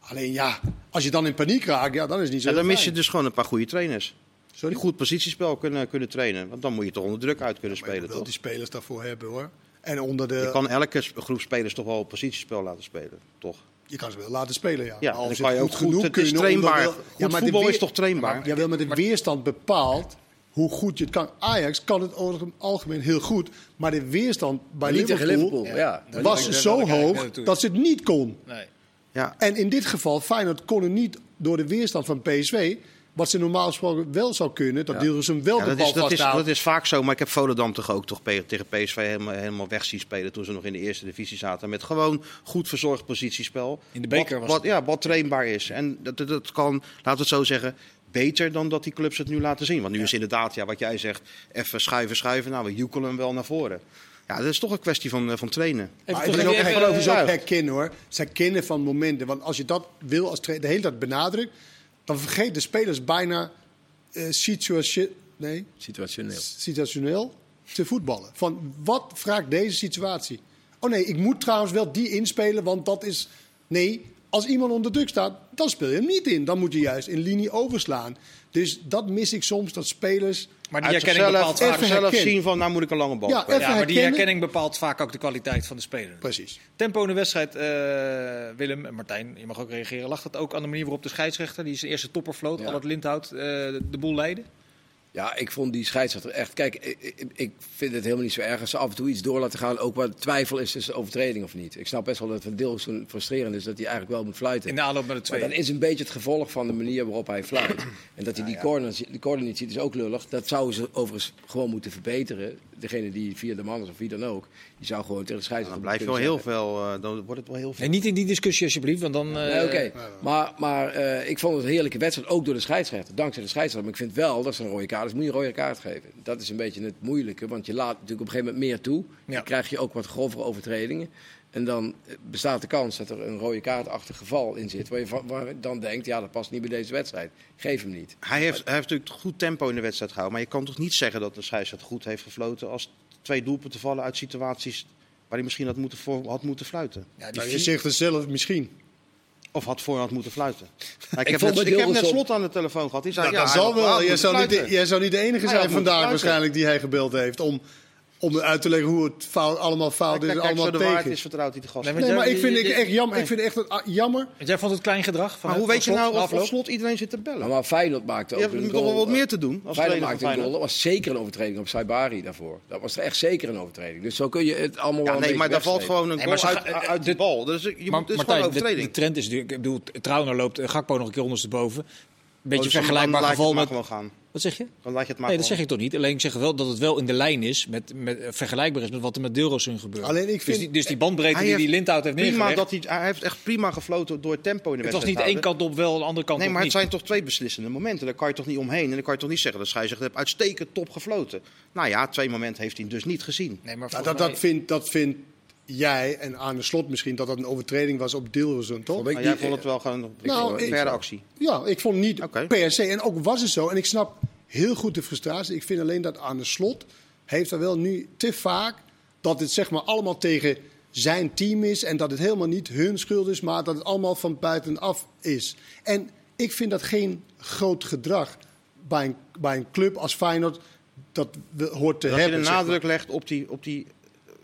Alleen ja, als je dan in paniek raakt, ja, dan is het niet zo En dan mis je dus gewoon een paar goede trainers. Sorry? Die goed positiespel kunnen, kunnen trainen. Want dan moet je toch onder druk uit kunnen Maar je spelen, wil toch? die spelers daarvoor hebben hoor. En onder de, Je kan elke groep spelers toch wel positiespel laten spelen, toch? je kan ze wel laten spelen, ja. Ja, Maar kan je ook goed goed. genoeg Het is trainbaar. wel- Goed maar de voetbal weer- is toch trainbaar? Ja, wel, maar de weerstand bepaalt hoe goed je het kan. Ajax kan het over het algemeen heel goed. Maar de weerstand bij Niet tegen Liverpool, Liverpool, ja. Dat was zo dat hoog dat ze het niet kon. Nee. Ja, En in dit geval, Feyenoord kon het niet door de weerstand van PSV. Wat ze normaal gesproken wel zou kunnen, dat ja. hem wel Ja, de dat, bal is, dat, is, dat is vaak zo, maar ik heb Volendam toch ook toch tegen PSV helemaal, helemaal weg zien spelen toen ze nog in de eerste divisie zaten. Met gewoon goed verzorgd positiespel. In de beker wat, was wat, het. Ja, wat trainbaar is. En dat, dat, dat kan, laten we het zo zeggen, beter dan dat die clubs het nu laten zien. Want nu is inderdaad, ja, wat jij zegt, even schuiven, schuiven. Nou, we joekelen hem wel naar voren. Ja, dat is toch een kwestie van, eh, van trainen. Maar terug het is ook, is ook Ja. herkennen hoor. Het is herkennen van momenten. Want als je dat wil als trainer de hele tijd benadrukt, dan vergeet de spelers bijna eh situa- nee, Situationeel. situationeel te voetballen. Van wat vraagt deze situatie? Oh nee, ik moet trouwens wel die inspelen, want dat is. Nee, als iemand onder druk staat, dan speel je hem niet in. Dan moet je juist in linie overslaan. Dus dat mis ik soms, dat spelers. Maar die Uit herkenning zichzelf, bepaalt vaak... even zelf zien van, nou moet ik een lange bal Ja, maar die herkenning bepaalt vaak ook de kwaliteit van de speler. Precies. Tempo in de wedstrijd, eh, Willem en Martijn, je mag ook reageren. Lag dat ook aan de manier waarop de scheidsrechter, die zijn eerste topper floot, Ja. al het Lindhout, eh, de boel leidde? Ja, ik vond die scheidsrechter echt. Kijk, ik, ik- vind het helemaal niet zo erg als ze af en toe iets door laten gaan. Ook waar twijfel is tussen overtreding of niet. Ik snap best wel dat het van deels zo frustrerend is dat hij eigenlijk wel moet fluiten. In de aanloop naar de Maar twee. dat is een beetje het gevolg van de manier waarop hij fluit. En dat hij die, corner, die corner niet ziet, is ook lullig. Dat zouden ze overigens gewoon moeten verbeteren. Degene die via de man is of wie dan ook, die zou gewoon tegen de Dan scheidsrechter blijft wel heel veel, eh, dan wordt het wel heel veel. Nee, niet in die discussie alsjeblieft, want dan... eh, Nee, oké. Maar, maar eh, ik vond het een heerlijke wedstrijd, ook door de scheidsrechter. Dankzij de scheidsrechter. Maar ik vind wel dat ze een rode kaart is. Moet je een rode kaart geven. Dat is een beetje het moeilijke. Want je laat natuurlijk op een gegeven moment meer toe. Ja. Dan krijg je ook wat grovere overtredingen. En dan eh, bestaat de kans dat er een rode kaartachtig geval in zit. Waar je, van- waar je dan denkt, ja, dat past niet bij deze wedstrijd. Geef hem niet. Hij heeft, hij heeft natuurlijk goed tempo in de wedstrijd gehouden. Maar je kan toch niet zeggen dat de scheidsrechter goed heeft gefloten als twee doelpunten vallen uit situaties waar hij misschien had moeten, voor, had moeten fluiten. Ja, die Nou, je vier- zegt het zelf misschien. Of had voor had moeten fluiten. Ik, Ik heb net, met ik heb net Hilversum- slot aan de telefoon gehad. Die zei, Nou, ja, dat zal wel. Jij zou, niet de, jij zou niet de enige zijn vandaag waarschijnlijk die hij gebeld heeft. Om, om uit te leggen hoe het fout, allemaal fout is. kijk, allemaal tegen. is, vertrouwt hij de gasten. Nee, Nee, maar ik vind je- het je- echt jammer. nee. Ik vind het echt ah, jammer. Jij vond het klein gedrag van maar hoe weet je nou of, of afloop? slot iedereen zit te bellen? Nou, maar Feyenoord maakte je ook hebt een toch wel wat meer te doen als Feyenoord maakte een goal. Dat was zeker een overtreding op Saibari daarvoor. Dat was echt zeker een overtreding. Dus zo kun je het allemaal wel Ja, nee, maar daar valt gewoon een goal uit, uit de bal. Dus je moet, gewoon overtreding. de trend is natuurlijk, ik bedoel, Trouwner loopt eh, Gakpo nog een keer ondersteboven. Beetje Oh, dus vergelijkbaar geval met... gaan. Wat zeg je? Dan laat je het maar Nee, dat zeg ik toch niet. Alleen ik zeg wel dat het wel in de lijn is, met, met, eh, vergelijkbaar is met wat er met Deelrosun gebeurt. Alleen ik dus, vind- die, dus die bandbreedte die die heeft Lindhout heeft Prima neergelegd, dat hij, hij heeft echt prima gefloten door het tempo in de het was wedstrijd. niet één kant op wel, de andere kant Nee, op maar het niet. zijn toch twee beslissende momenten. Daar kan je toch niet omheen. En dan kan je toch niet zeggen, de scheidsrechter heeft uitstekend top gefloten. Nou ja, twee momenten heeft hij dus niet gezien. Nee, maar Nou, dat, dat, vindt, dat vindt jij en aan de slot misschien dat dat een overtreding was op Dilrosun, toch? Vond ik Maar jij vond het wel gewoon een Nou, verre actie. Ja, ik vond niet Oké. per se. En ook was het zo. En ik snap heel goed de frustratie. Ik vind alleen dat aan de slot heeft er wel nu te vaak dat het zeg maar allemaal tegen zijn team is. En dat het helemaal niet hun schuld is, maar dat het allemaal van buitenaf is. En ik vind dat geen groot gedrag bij een, bij een club als Feyenoord. Dat we, hoort te Dat je hebben. de zeg maar. nadruk legt op die... Op die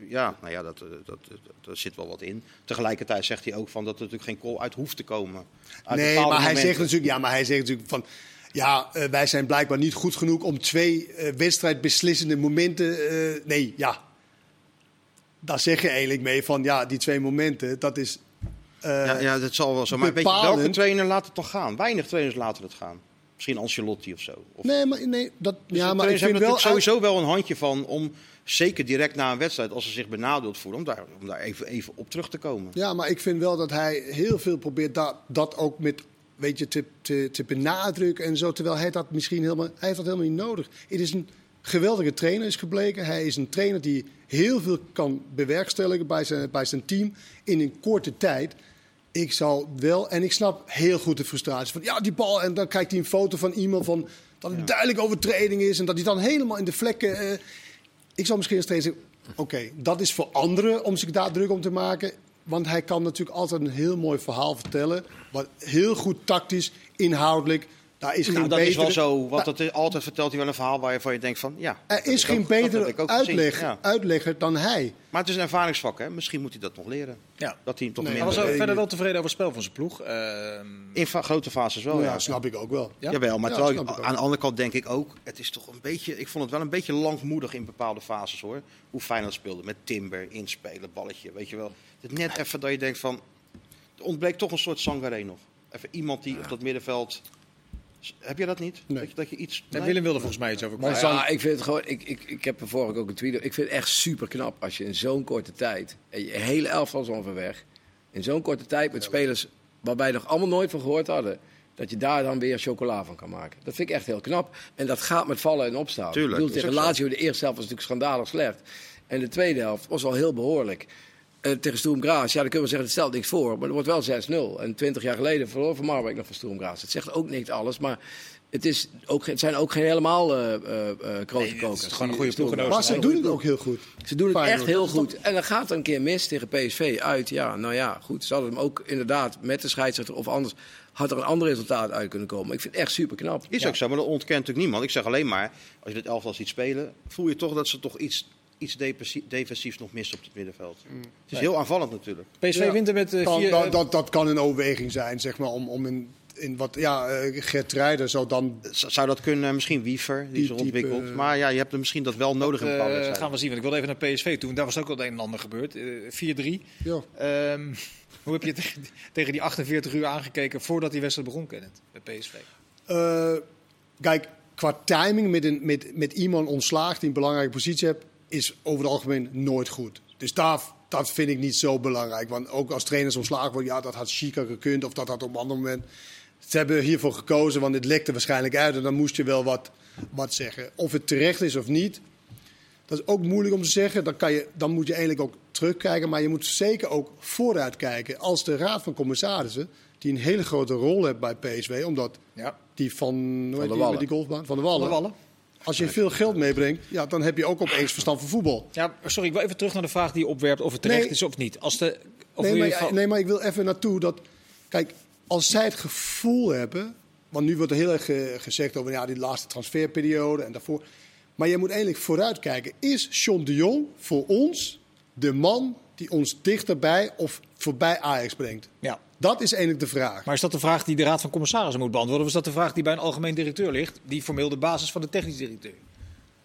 ja, nou ja, dat, eh, dat, dat, daar zit wel wat in. Tegelijkertijd zegt hij ook van dat er natuurlijk geen call uit hoeft te komen. Uit Nee, maar hij zegt natuurlijk, ja, maar hij zegt natuurlijk van. Ja, eh, wij zijn blijkbaar niet goed genoeg om twee eh, wedstrijdbeslissende momenten. eh, nee, ja. Daar zeg je eigenlijk mee van ja, die twee momenten, dat is. eh, Ja, ja, dat zal wel zo. Maar weet je, welke trainer laat het toch gaan? Weinig trainers laten het gaan. Misschien Ancelotti of zo. Of, Nee, maar, nee, dat, Dus ja, maar ik vind hebben wel... sowieso wel een handje van om, zeker direct na een wedstrijd, als ze zich benadeeld voelen, om daar, om daar even, even op terug te komen. Ja, maar ik vind wel dat hij heel veel probeert dat, dat ook met, weet je, te, te, te benadrukken en zo. Terwijl hij dat misschien helemaal, hij heeft dat helemaal niet nodig. Het is een geweldige trainer, is gebleken. Hij is een trainer die heel veel kan bewerkstelligen bij zijn, bij zijn team in een korte tijd. Ik zal wel, en ik snap heel goed de frustratie van, ja, die bal. En dan kijkt hij een foto van iemand van, dat het duidelijk overtreding is. En dat hij dan helemaal in de vlekken... eh, ik zal misschien steeds zeggen, oké, dat is voor anderen om zich daar druk om te maken. Want hij kan natuurlijk altijd een heel mooi verhaal vertellen. Wat heel goed tactisch, inhoudelijk. Daar is Nou, geen dat betere, is wel zo, want Nou, dat is, altijd vertelt hij wel een verhaal waarvan je denkt van, ja. er is geen ook- betere uitleg, ja. uitlegger dan hij. Maar het is een ervaringsvak, hè. Misschien moet hij dat nog leren. Ja. Dat hij hem toch Nee, Hij minder... was ook Nee, verder wel tevreden over het spel van zijn ploeg. Ehm, In grote fases wel, ja, ja. snap ik ook wel. Ja? Jawel, maar terwijl aan de andere kant denk ik ook, het is toch een beetje, ik vond het wel een beetje langmoedig in bepaalde fases hoor. Hoe Feyenoord speelde met Timber, inspelen, balletje, weet je wel. Het net even dat je denkt van, er ontbreekt toch een soort Sangaré nog. Even iemand die op dat middenveld, heb je dat niet? Nee. Dat, je, dat je iets... nee? Willem wilde volgens mij iets over Maar ja, ik vind het gewoon. Ik, ik, ik heb er vorige ook een tweet. Ik vind het echt super knap als je in zo'n korte tijd. En je hele elftal is ongeveer weg. In zo'n korte tijd met spelers waarbij nog allemaal nooit van gehoord hadden. Dat je daar dan weer chocola van kan maken. Dat vind ik echt heel knap. En dat gaat met vallen en opstaan. Tuurlijk, ik bedoel, tegen. Lazio, de eerste helft was natuurlijk schandalig slecht. En de tweede helft was al heel behoorlijk. Eh, tegen Sturm ja, dan kunnen we zeggen, het stelt niks voor. Maar er wordt wel 6-0. En 20 jaar geleden verloor Van Marwijk nog van Sturm Graz. Het zegt ook niet alles, maar het, is ook, geen- het zijn ook geen helemaal eh eh eh grote het kokers. is gewoon een goede. Graz. Maar ze doen het ook heel goed. Ze doen het Feyenoord. echt heel goed. En dan gaat er een keer mis tegen PSV uit. Ja, nou ja, goed. Ze hadden hem ook inderdaad met de scheidsrechter of anders... had er een ander resultaat uit kunnen komen. Ik vind het echt super knap. Is ook zo, maar dat ontkent natuurlijk niemand. Ik zeg alleen maar, als je dit elftal ziet spelen, voel je toch dat ze toch iets, iets defensiefs nog missen op het middenveld. Het is heel aanvallend natuurlijk. PSV Ja. wint er met eh, Kan- vier... dat, dat, dat kan een overweging zijn, zeg maar, om, om in, in wat... Ja, eh, Gert Rijder zou dan... Zou dat kunnen? Misschien Wiever, die, Die zich type, ontwikkelt. eh, Maar ja, je hebt er misschien dat wel nodig in bepaalde Eh, wedstrijden. gaan we zien, want ik wilde even naar PSV toe. Daar was ook al het een en ander gebeurd. Eh, 4-3. Ja. Ehm, hoe heb je tegen, tegen die 48 uur aangekeken voordat die wedstrijd begon, Kenneth, bij PSV? Eh, kijk, qua timing met, een, met, met iemand ontslaagd die een belangrijke positie hebt, is over het algemeen nooit goed. Dus daar, dat vind ik niet zo belangrijk. Want ook als trainers ontslagen worden, ja, dat had Chica gekund of dat had op een ander moment. Ze hebben hiervoor gekozen, want het lekte waarschijnlijk uit en dan moest je wel wat, wat zeggen. Of het terecht is of niet, dat is ook moeilijk om te zeggen. Dan, kan je, dan moet je eigenlijk ook terugkijken, maar je moet zeker ook vooruitkijken. Als de Raad van Commissarissen, die een hele grote rol heeft bij PSV, omdat Ja. die van, heet der die, Wallen. met die golfbaan? Van de Van de Wallen. Als je veel geld meebrengt, ja, dan heb je ook opeens verstand van voetbal. Ja, sorry, ik wil even terug naar de vraag die je opwerpt of het terecht Nee. is of niet. Als de, of Nee maar, van- nee, maar ik wil even naartoe dat... Kijk, als zij het gevoel hebben... Want nu wordt er heel erg gezegd over ja, die laatste transferperiode en daarvoor. Maar je moet eigenlijk vooruitkijken. Is John de Jong voor ons de man die ons dichterbij of voorbij Ajax brengt? ja. Dat is eigenlijk de vraag. Maar is dat de vraag die de Raad van Commissarissen moet beantwoorden? Of is dat de vraag die bij een algemeen directeur ligt? Die formeel de basis van de technisch directeur.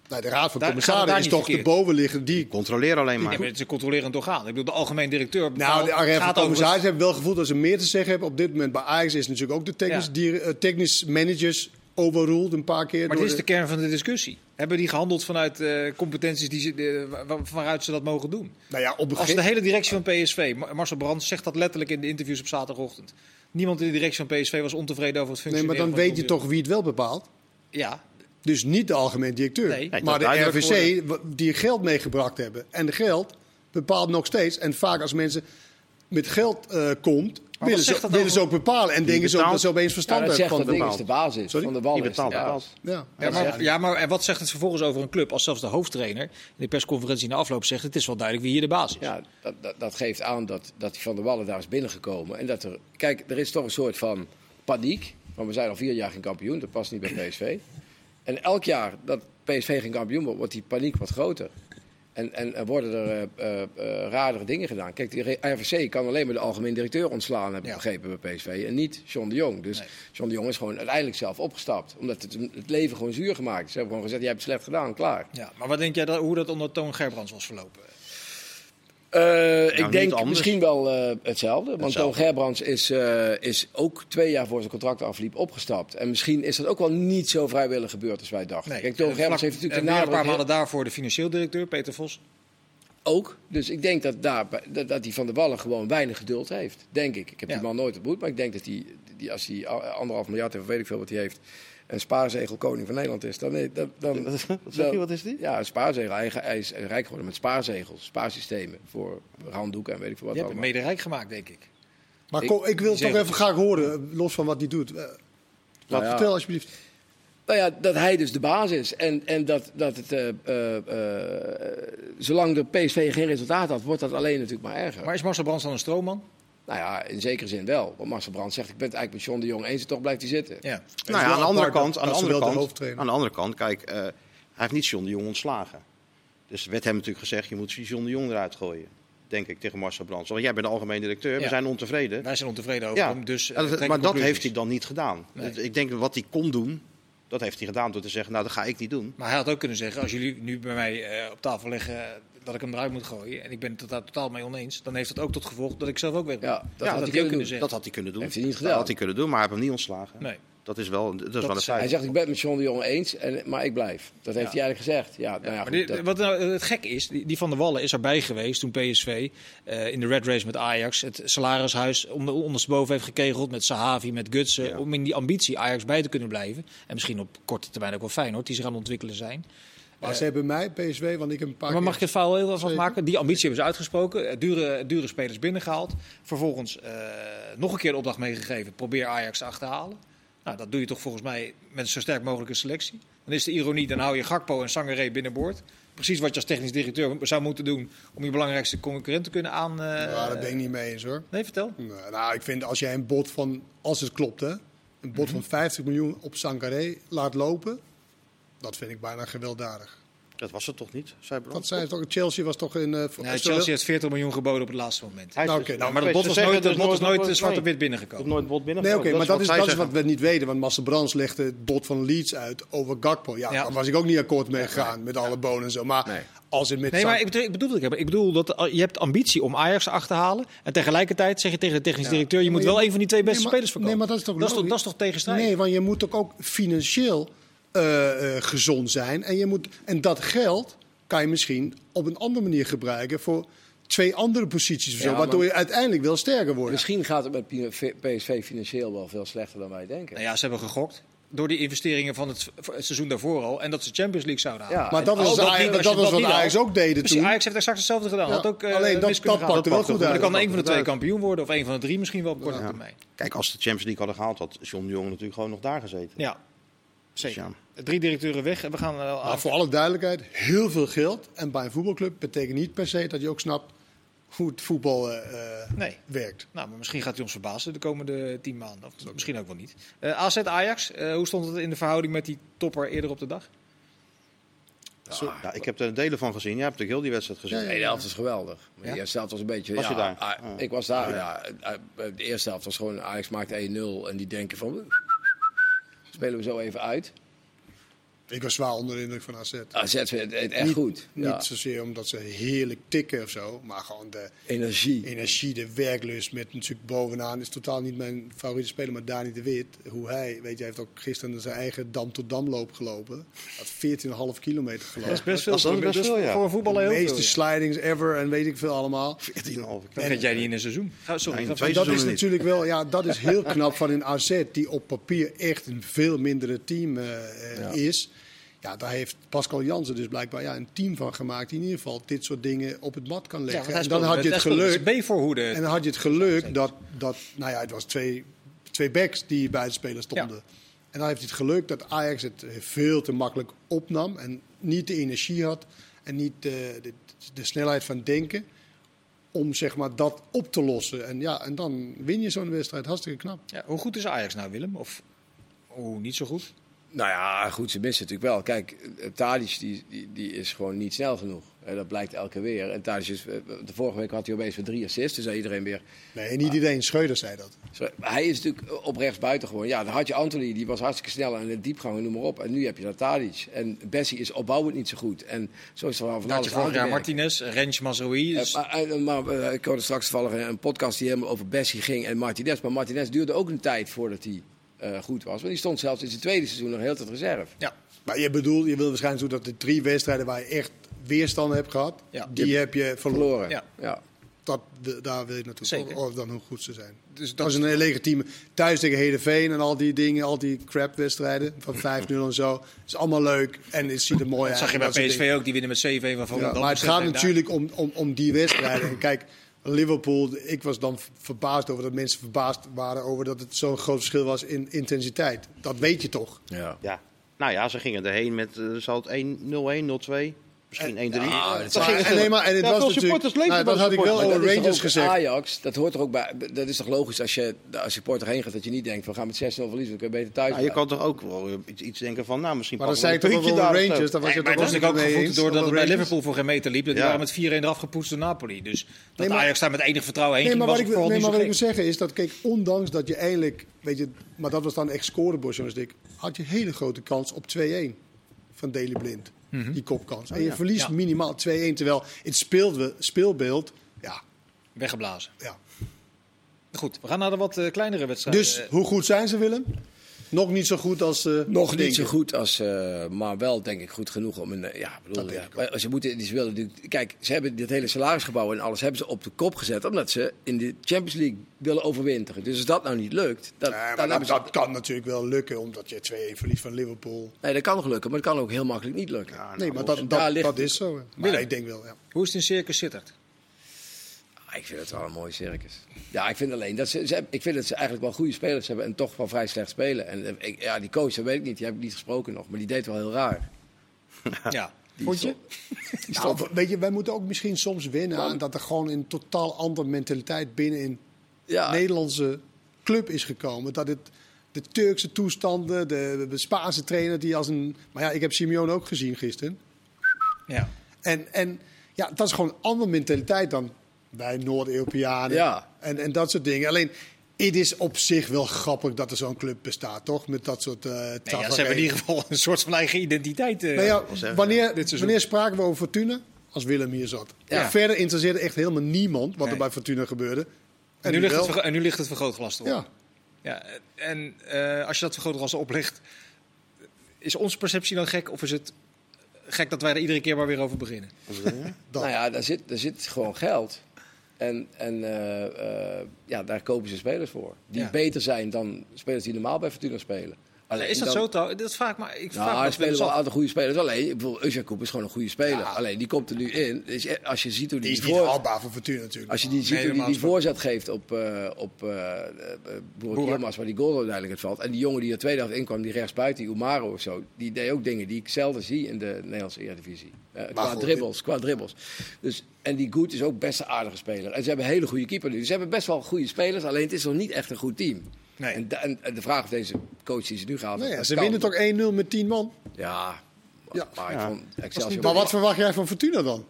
Nou, de Raad van het Commissarissen is toch de bovenliggende die Controleer alleen maar. Nee, maar het is een controlerend orgaan. Ik bedoel, de algemeen directeur Nou, de Raad van. Commissarissen hebben wel gevoeld dat ze meer te zeggen hebben. Op dit moment bij Ajax is natuurlijk ook de technisch, Ja. eh, technisch managers overruled een paar keer. Maar dit is de kern van de discussie. Hebben die gehandeld vanuit eh, competenties die ze, waaruit ze dat mogen doen? Nou ja, op Als de hele directie van PSV, Mar- Marcel Brands zegt dat letterlijk in de interviews op zaterdagochtend. Niemand in de directie van PSV was ontevreden over het Nee, functioneren maar dan weet je toch wie het wel bepaalt. Ja, Dus niet de algemeen directeur. Nee. Nee, maar de RVC w- die geld meegebracht hebben. En de geld bepaalt nog steeds. En vaak als mensen met geld eh komt, willen, ze, zegt dat willen over- ze ook bepalen. En denken ze ook betaalt- dat ze opeens verstand hebben zegt van dat ding is de basis Sorry? van de bal. Die is betaalt, de. Ja. Ja, maar, ja, maar en wat zegt het vervolgens over een club als zelfs de hoofdtrainer in de persconferentie na afloop zegt: het is wel duidelijk wie hier de baas is. Ja, dat, dat, dat geeft aan dat, dat die Van der Wallen daar is binnengekomen. En dat er, kijk, er is toch een soort van paniek. Want we zijn al vier jaar geen kampioen, dat past niet bij PSV. En elk jaar dat PSV geen kampioen wordt, wordt die paniek wat groter. En, en er worden er eh, radere dingen gedaan. Kijk, die RVC kan alleen maar de algemeen directeur ontslaan, heb ik Ja. begrepen bij PSV. En niet John de Jong. Dus Nee. John de Jong is gewoon uiteindelijk zelf opgestapt. Omdat het, het leven gewoon zuur gemaakt is. Ze hebben gewoon gezegd, jij hebt het slecht gedaan, klaar. Ja, maar wat denk jij dat, hoe dat onder Toon Gerbrands was verlopen? Eh, ik niet denk anders. misschien wel eh, hetzelfde. Want Hetzelfde. Toon Gerbrands is, eh, is ook twee jaar voor zijn contract afliep opgestapt. En misschien is dat ook wel niet zo vrijwillig gebeurd als wij dachten. Kijk, Toon Gerbrands vlak- heeft natuurlijk de weer een paar nadruk maanden daarvoor de financieel directeur, Peter Vos. ook. Dus ik denk dat, daar, dat, dat die Van der Wallen gewoon weinig geduld heeft. Denk ik. Ik heb Ja. die man nooit ontmoet. Maar ik denk dat hij, die, als hij anderhalf miljard heeft, of weet ik veel wat hij heeft... en spaarzegel koning van Nederland is, dan... dan, dan Wat zeg je, wat is die? Ja, een spaarzegel. Hij, hij is rijk geworden met spaarzegels, spaarsystemen voor handdoeken en weet ik veel wat Je hebt hem mede rijk gemaakt, denk ik. Maar Ik- kom, ik wil die toch even graag horen, los van wat hij doet. Eh, Laat Nou ja. vertel alsjeblieft. Nou ja, dat hij dus de baas is. En, en dat, dat het, eh, eh, eh, zolang de PSV geen resultaat had, wordt dat alleen natuurlijk maar erger. Maar is Marcel Brands dan een stroomman? Nou ja, in zekere zin wel. Want Marcel Brand zegt, ik ben het eigenlijk met John de Jong eens en toch blijft hij zitten. Ja. Nou ja, aan de andere kant, aan de andere de kant, hoofdtrainer- aan de andere kant, kijk, eh, hij heeft niet John de Jong ontslagen. Dus er werd hem natuurlijk gezegd, je moet John de Jong eruit gooien. Denk ik tegen Marcel Brands. Want jij bent de algemeen directeur, we zijn ontevreden. Wij zijn ontevreden over Ja, hem, dus... Eh, dat- maar dat heeft hij dan niet gedaan. Nee. Dus Ik denk dat wat hij kon doen, dat heeft hij gedaan door te zeggen, nou dat ga ik niet doen. Maar hij had ook kunnen zeggen, als jullie nu bij mij eh, op tafel leggen dat ik hem eruit moet gooien... en ik ben het daar totaal mee oneens, dan heeft dat ook tot gevolg dat ik zelf ook weg ben. Ja, dat ja, had hij dat, kunnen kunnen dat had hij kunnen doen. Heeft hij niet Dat gedaan. had hij kunnen doen, maar hij heeft hem niet ontslagen. Nee. Dat is wel, dat is wel een feit. Hij zegt, ik ben het met John de Jong eens, en, maar ik blijf. Dat heeft Ja. hij eigenlijk gezegd. Ja, nou ja, maar goed, die- dat- wat nou het gek is, die, die Van der Wallen is erbij geweest toen PSV eh, in de Red Race met Ajax het salarishuis onder, ondersteboven heeft gekegeld met Sahavi, met Gutsen. Ja. Om in die ambitie Ajax bij te kunnen blijven. En misschien op korte termijn ook wel fijn hoor, die zich aan het ontwikkelen zijn. Maar ze hebben mij, PSV, want ik heb een paar Maar mag ik het verhaal heel even afmaken? Die ambitie hebben ze uitgesproken. eh, Dure, dure spelers binnengehaald. Vervolgens eh, nog een keer de opdracht meegegeven. Probeer Ajax te achterhalen. Nou, dat doe je toch volgens mij met een zo sterk mogelijke selectie. Dan is de ironie, dan hou je Gakpo en Sangaré binnenboord. Precies wat je als technisch directeur zou moeten doen om je belangrijkste concurrent te kunnen aan... eh, Ja, daar ben ik niet mee eens hoor. Nee, vertel. Nou, nou, ik vind als jij een bod van, als het klopt hè, een Mhm. bod van 50 miljoen op Sangaré laat lopen, dat vind ik bijna gewelddadig. Dat was het toch niet, zei? Dat zei toch, Chelsea was toch in... eh, Chelsea heeft 40 miljoen geboden op het laatste moment. Hij is Nou, dus- oké, Nou, maar dat Ze was nooit, dat bod is nooit nee, zwart op wit binnengekomen. nooit bot binnen. Nee, oké, maar dat is, dat wat we niet weten. Want Marcel Brands legde het bod van Leeds uit over Gakpo. Ja, Ja. daar was ik ook niet akkoord mee gegaan met alle bonen en zo. Maar Nee. als het met Nee, maar ik bedoel, ik bedoel, het niet. ik bedoel dat uh, je hebt ambitie om Ajax te achterhalen. En tegelijkertijd zeg je tegen de technisch directeur: je Maar moet je wel een van die twee beste spelers verkopen. nee, maar dat is toch dat is toch, tegenstrijdig? Nee, want je moet ook, ook financieel eh, eh, gezond zijn. En, je moet, en dat geld kan je misschien op een andere manier gebruiken voor twee andere posities. Of zo, Ja, waardoor je uiteindelijk wel sterker wordt. Misschien gaat het met PSV financieel wel veel slechter dan wij denken. Nou ja, ze hebben gegokt. Door die investeringen van het, seizoen daarvoor al. En dat ze Champions League zouden halen. Ja, maar dat was, dat niet, was dat wat Ajax ook deden toen. Ajax heeft exact hetzelfde gedaan. Ja, Had ook, eh, alleen dat- dat wel goed Dan uit. kan Dat een van de twee kampioen worden. Of een van de drie misschien wel op korte Ja. termijn. Kijk, als de Champions League hadden gehaald, had John de Jong natuurlijk gewoon nog daar gezeten. Ja, zeker. Drie directeuren weg. En we gaan... eh, Maar voor alle duidelijkheid, heel veel geld. En bij een voetbalclub betekent niet per se dat je ook snapt hoe het voetbal eh, eh, Nee. werkt. Nou, maar misschien gaat hij ons verbazen de komende tien maanden. Of misschien ook wel niet. Eh AZ Ajax, eh, hoe stond het in de verhouding met die topper eerder op de dag? Ja, ik heb er delen van gezien. Jij hebt natuurlijk heel die wedstrijd gezien. Nee, de helft is geweldig. Maar Ja? De eerste helft was een beetje... Was ja, je daar? ah, Ja. Ik was daar, ja. De eerste helft was gewoon... Ajax maakte 1-0 en die denken van... Spelen we zo even uit. Ik was zwaar onder de indruk van AZ. AZ deed echt niet, goed. Niet zozeer omdat ze heerlijk tikken of zo, maar gewoon de Energie. energie, de werklust met natuurlijk bovenaan is totaal niet mijn favoriete speler, maar Dani de Wit. Hoe hij, weet je, hij heeft ook gisteren zijn eigen dam tot dam loop gelopen. Had 14,5 kilometer gelopen. Dat is best veel. Dat is best veel, ja. Voor een voetballer de heel meeste veel. ja. slidings ever en weet ik veel allemaal. 14,5 Dat weet jij niet in een seizoen. Ga- Sorry, Nee, ga in twee verder. Dat is natuurlijk wel, ja, dat is heel knap van een AZ die op papier echt een veel mindere team eh, Ja. is. Ja, daar heeft Pascal Jansen dus blijkbaar ja, een team van gemaakt die in ieder geval dit soort dingen op het mat kan leggen. hij en dan had je het geluk. En dan had je het geluk dat, dat nou ja, het was twee, twee backs die bij de spelers stonden. Ja. En dan heeft hij het geluk dat Ajax het veel te makkelijk opnam en niet de energie had en niet de, de, de snelheid van denken om zeg maar, dat op te lossen. En, ja, en dan win je zo'n wedstrijd hartstikke knap. Ja, hoe goed is Ajax nou, Willem? Of hoe niet zo goed? Nou ja, goed, ze missen natuurlijk wel. Kijk, eh, Tadic die, die, die is gewoon niet snel genoeg. Eh, dat blijkt elke keer weer. En Tadic is, eh, de vorige week had hij opeens weer drie assists. Dus zei iedereen weer... Nee, niet iedereen. Schreuder zei dat. Hij is natuurlijk op rechts buiten gewoon. Ja, dan had je Anthony, die was hartstikke snel en de diepgang, en noem maar op. En nu heb je dat Tadic. En Bessie is opbouwend niet zo goed. En zo is er wel van Had alles je vorig jaar. Martinez, Rens Mazraoui. Dus maar maar, ik hoorde straks toevallig een podcast die helemaal over Bessie ging en Martinez. Maar Martinez duurde ook een tijd voordat hij eh, goed was. Want die stond zelfs in zijn tweede seizoen nog heel tijd reserve. ja. Maar je bedoelt, je wil waarschijnlijk zo dat de drie wedstrijden waar je echt weerstand hebt gehad, Ja. die heb je verloren. Verloren. Ja. ja. Dat, daar wil je naartoe. Zeker. Of dan hoe goed ze zijn. Dus Dat is een legitieme. Thuis tegen Heerenveen en al die dingen, al die crap-wedstrijden van 5-0 en zo. is allemaal leuk en het ziet er mooi uit. Dat zag je bij PSV ook, die winnen met 7-1 van Ja, maar het gaat natuurlijk om, om, om die wedstrijden. En kijk, Liverpool, ik was dan verbaasd over dat mensen verbaasd waren over dat het zo'n groot verschil was in intensiteit. Dat weet je toch? ja. Ja. Nou ja, ze gingen erheen met, eh, zal het 1 0-1, 0-2, misschien 1-3. Ja, Dat dat ging Maar- nee, maar en het Ja, was natuurlijk. nou, dat de had ik wel over Maar dat Rangers gezegd. Ajax, dat hoort er ook bij. Dat is toch logisch als je als supporter heen gaat dat je niet denkt we gaan met 6-0 verliezen, dan kun je beter thuis Ja, je kan toch ook wel eh, iets, denken van, nou misschien Maar dat pakken zei we ik toch zo. Rangers. Daar was je maar toch ook gevoed doordat het bij Liverpool voor geen meter liep. Die Ja. waren met 4-1 eraf gepoetst door Napoli. Dus dat maar- Ajax daar met enig vertrouwen heen Nee, ging, maar wat ik, wil- nee, maar wat ik wil zeggen is dat, kijk, ondanks dat je eindelijk, weet je, maar dat was dan echt scorebordjournalistiek, had je hele grote kans op 2-1 van Daley Blind. Die kopkans. En je verliest Ja. minimaal 2-1, terwijl in het speelbe- speelbeeld, ja, Weggeblazen. ja. Goed, we gaan naar de wat eh, kleinere wedstrijden. Dus hoe goed zijn ze, Willem? Nog niet zo goed als. eh, Nog niet zo goed als, eh, maar wel denk ik goed genoeg om een. eh, Ja, bedoel, Dat denk ja, ze moeten, die- ze willen natuurlijk. Kijk, ze hebben dit hele salarisgebouw en alles hebben ze op de kop gezet, omdat ze in de Champions League willen overwinteren. Dus als dat nou niet lukt, dat, Nee, dan dat, hebben ze. dat kan natuurlijk wel lukken, omdat je 2-1 verliest van Liverpool. Nee, dat kan nog lukken, maar het kan ook heel makkelijk niet lukken. Ja, nou, Nee, maar dat, daar dat, ligt dat is zo. Maar Willem. ik denk wel, ja. hoe is het in Circus Sittard? Ik vind het wel een mooi circus. Ja, ik vind alleen dat ze, ze hebben- ik vind dat ze eigenlijk wel goede spelers hebben en toch wel vrij slecht spelen. En eh, ik, ja, die coach, dat weet ik niet, die heb ik niet gesproken nog, maar die deed wel heel raar. Ja. Die Vond je? Nou, weet je, wij moeten ook misschien soms winnen aan dat er gewoon een totaal andere mentaliteit binnen een Ja, Nederlandse club is gekomen. Dat het de Turkse toestanden, de, de Spaanse trainer die als een. Maar ja, ik heb Simeone ook gezien gisteren. Ja. En, en ja, dat is gewoon een andere mentaliteit dan bij Noord-Europeanen. Ja. En, en dat soort dingen. Alleen, het is op zich wel grappig dat er zo'n club bestaat, toch? Met dat soort uh, Nee, ja, ze hebben in ieder geval een soort van eigen identiteit. Nou ja, zeggen, wanneer, wanneer spraken we over Fortuna? Als Willem hier zat. Ja. Verder interesseerde echt helemaal niemand wat Nee. er bij Fortuna gebeurde. en, nu ligt wel. het, en nu ligt het vergrootglas erop. Ja. Ja, en eh, als je dat vergrootglas oplegt, is onze perceptie dan gek of is het gek dat wij er iedere keer maar weer over beginnen? Dat. nou ja, daar zit, daar zit gewoon geld. En, en eh, eh, ja, daar kopen ze spelers voor. Die Ja. beter zijn dan spelers die normaal bij Fortuna spelen. Alleen is dat dan- zo trouw? Dat vraag ik maar. Ik vraag Nou, er wel spelen wel een aantal goede spelers. Alleen, ik bedoel, Uzjakoub is gewoon een goede speler. Ja. Alleen, die komt er nu in. Dus je- als je ziet hoe Die die, is niet haalbaar voor Fortuna natuurlijk. als je die ziet Nee, hoe die, die voorzet geeft op, eh op eh eh. Yilmaz, waar die goal uiteindelijk het valt. En die jongen die er tweede helft inkwam, die rechtsbuiten, die Umaro of zo, die deed ook dingen die ik zelden zie in de Nederlandse Eredivisie. Eh, qua goed, dribbles, qua dribbles. Dus, en die Goed is ook best een aardige speler. En ze hebben een hele goede keeper nu. Dus ze hebben best wel goede spelers, alleen het is nog niet echt een goed team. Nee. En, de, en en de vraag of deze coach die ze nu gehaald ja, hebben, ze winnen toch 1-0 met 10 man. Ja, Ja. maar ik Ja. vond Excelsior... Maar wat verwacht jij van Fortuna dan?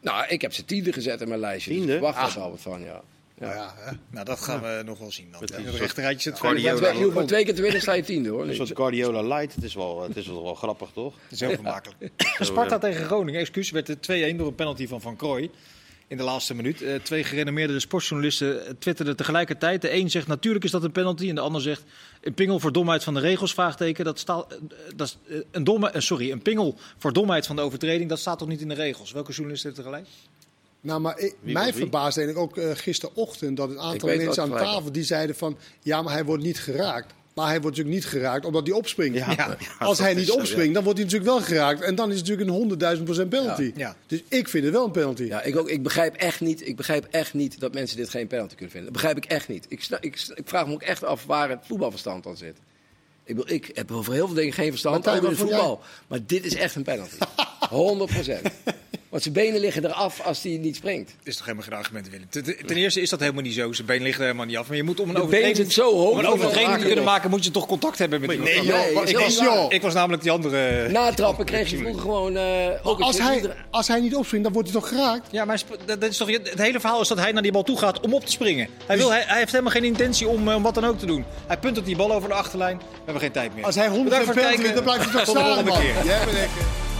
Nou, ik heb ze tiende gezet in mijn lijstje. Dus Tiende? ik wacht Ah. daar wel wat van, ja. Nou ja, hè. Nou, dat gaan we nog wel zien dan. Een rechterrijtje zit Guardiola. Je hoeft maar twee- je hoeft maar twee keer te winnen, sta je tiende hoor. Een soort Guardiola light. Het is wel, het is wel grappig, toch? Het is heel vermakelijk. Sparta tegen Groningen, excuus, werd het 2-1 door een penalty van Van Krooi. In de laatste minuut. Eh, twee gerenommeerde sportjournalisten eh, twitterden tegelijkertijd. De een zegt natuurlijk is dat een penalty. En de ander zegt een pingel voor domheid van de regels. Vraagteken. Dat staat, eh, dat is, een, domme, sorry, een pingel voor domheid van de overtreding. Dat staat toch niet in de regels? Welke journalist heeft er gelijk? Nou, maar ik, mij verbaasde eigenlijk ook gisterochtend dat een aantal mensen aan tafel die zeiden van ja, maar hij wordt niet geraakt. Maar hij wordt natuurlijk niet geraakt omdat hij opspringt. Ja. Ja. Als hij niet zo, ja. opspringt, dan wordt hij natuurlijk wel geraakt. En dan is het natuurlijk een honderdduizend procent penalty. Ja, ja. Dus ik vind het wel een penalty. Ja, ik, ook, ik, begrijp echt niet, ik begrijp echt niet dat mensen dit geen penalty kunnen vinden. Dat begrijp ik echt niet. Ik, ik, ik vraag me ook echt af waar het voetbalverstand dan zit. Ik, bedoel, ik heb over heel veel dingen geen verstand, Martijn, ook jij? voetbal. Maar dit is echt een penalty. 100 procent. Want zijn benen liggen eraf als hij niet springt. is toch helemaal geen argument, Willem. Ten, ten eerste is dat helemaal niet zo. Zijn been ligt er helemaal niet af. Maar je moet om een overtreding, zo hoog. om een overtreding te kunnen maken, moet je toch contact hebben met iemand. Nee, joh, heel joh? Ik was namelijk die andere... Na trappen kreeg je vroeger gewoon... eh, ook Als hij, als hij niet opspringt, dan wordt hij toch geraakt? Ja, maar dat is toch, het hele verhaal is dat hij naar die bal toe gaat om op te springen. Hij, wil, hij, hij heeft helemaal geen intentie om, eh, om wat dan ook te doen. Hij punt op die bal over de achterlijn. We hebben geen tijd meer. Als hij 100 Bedankt voor het penalty wint, dan blijft hij toch staan, volgende man. keer. Jij bent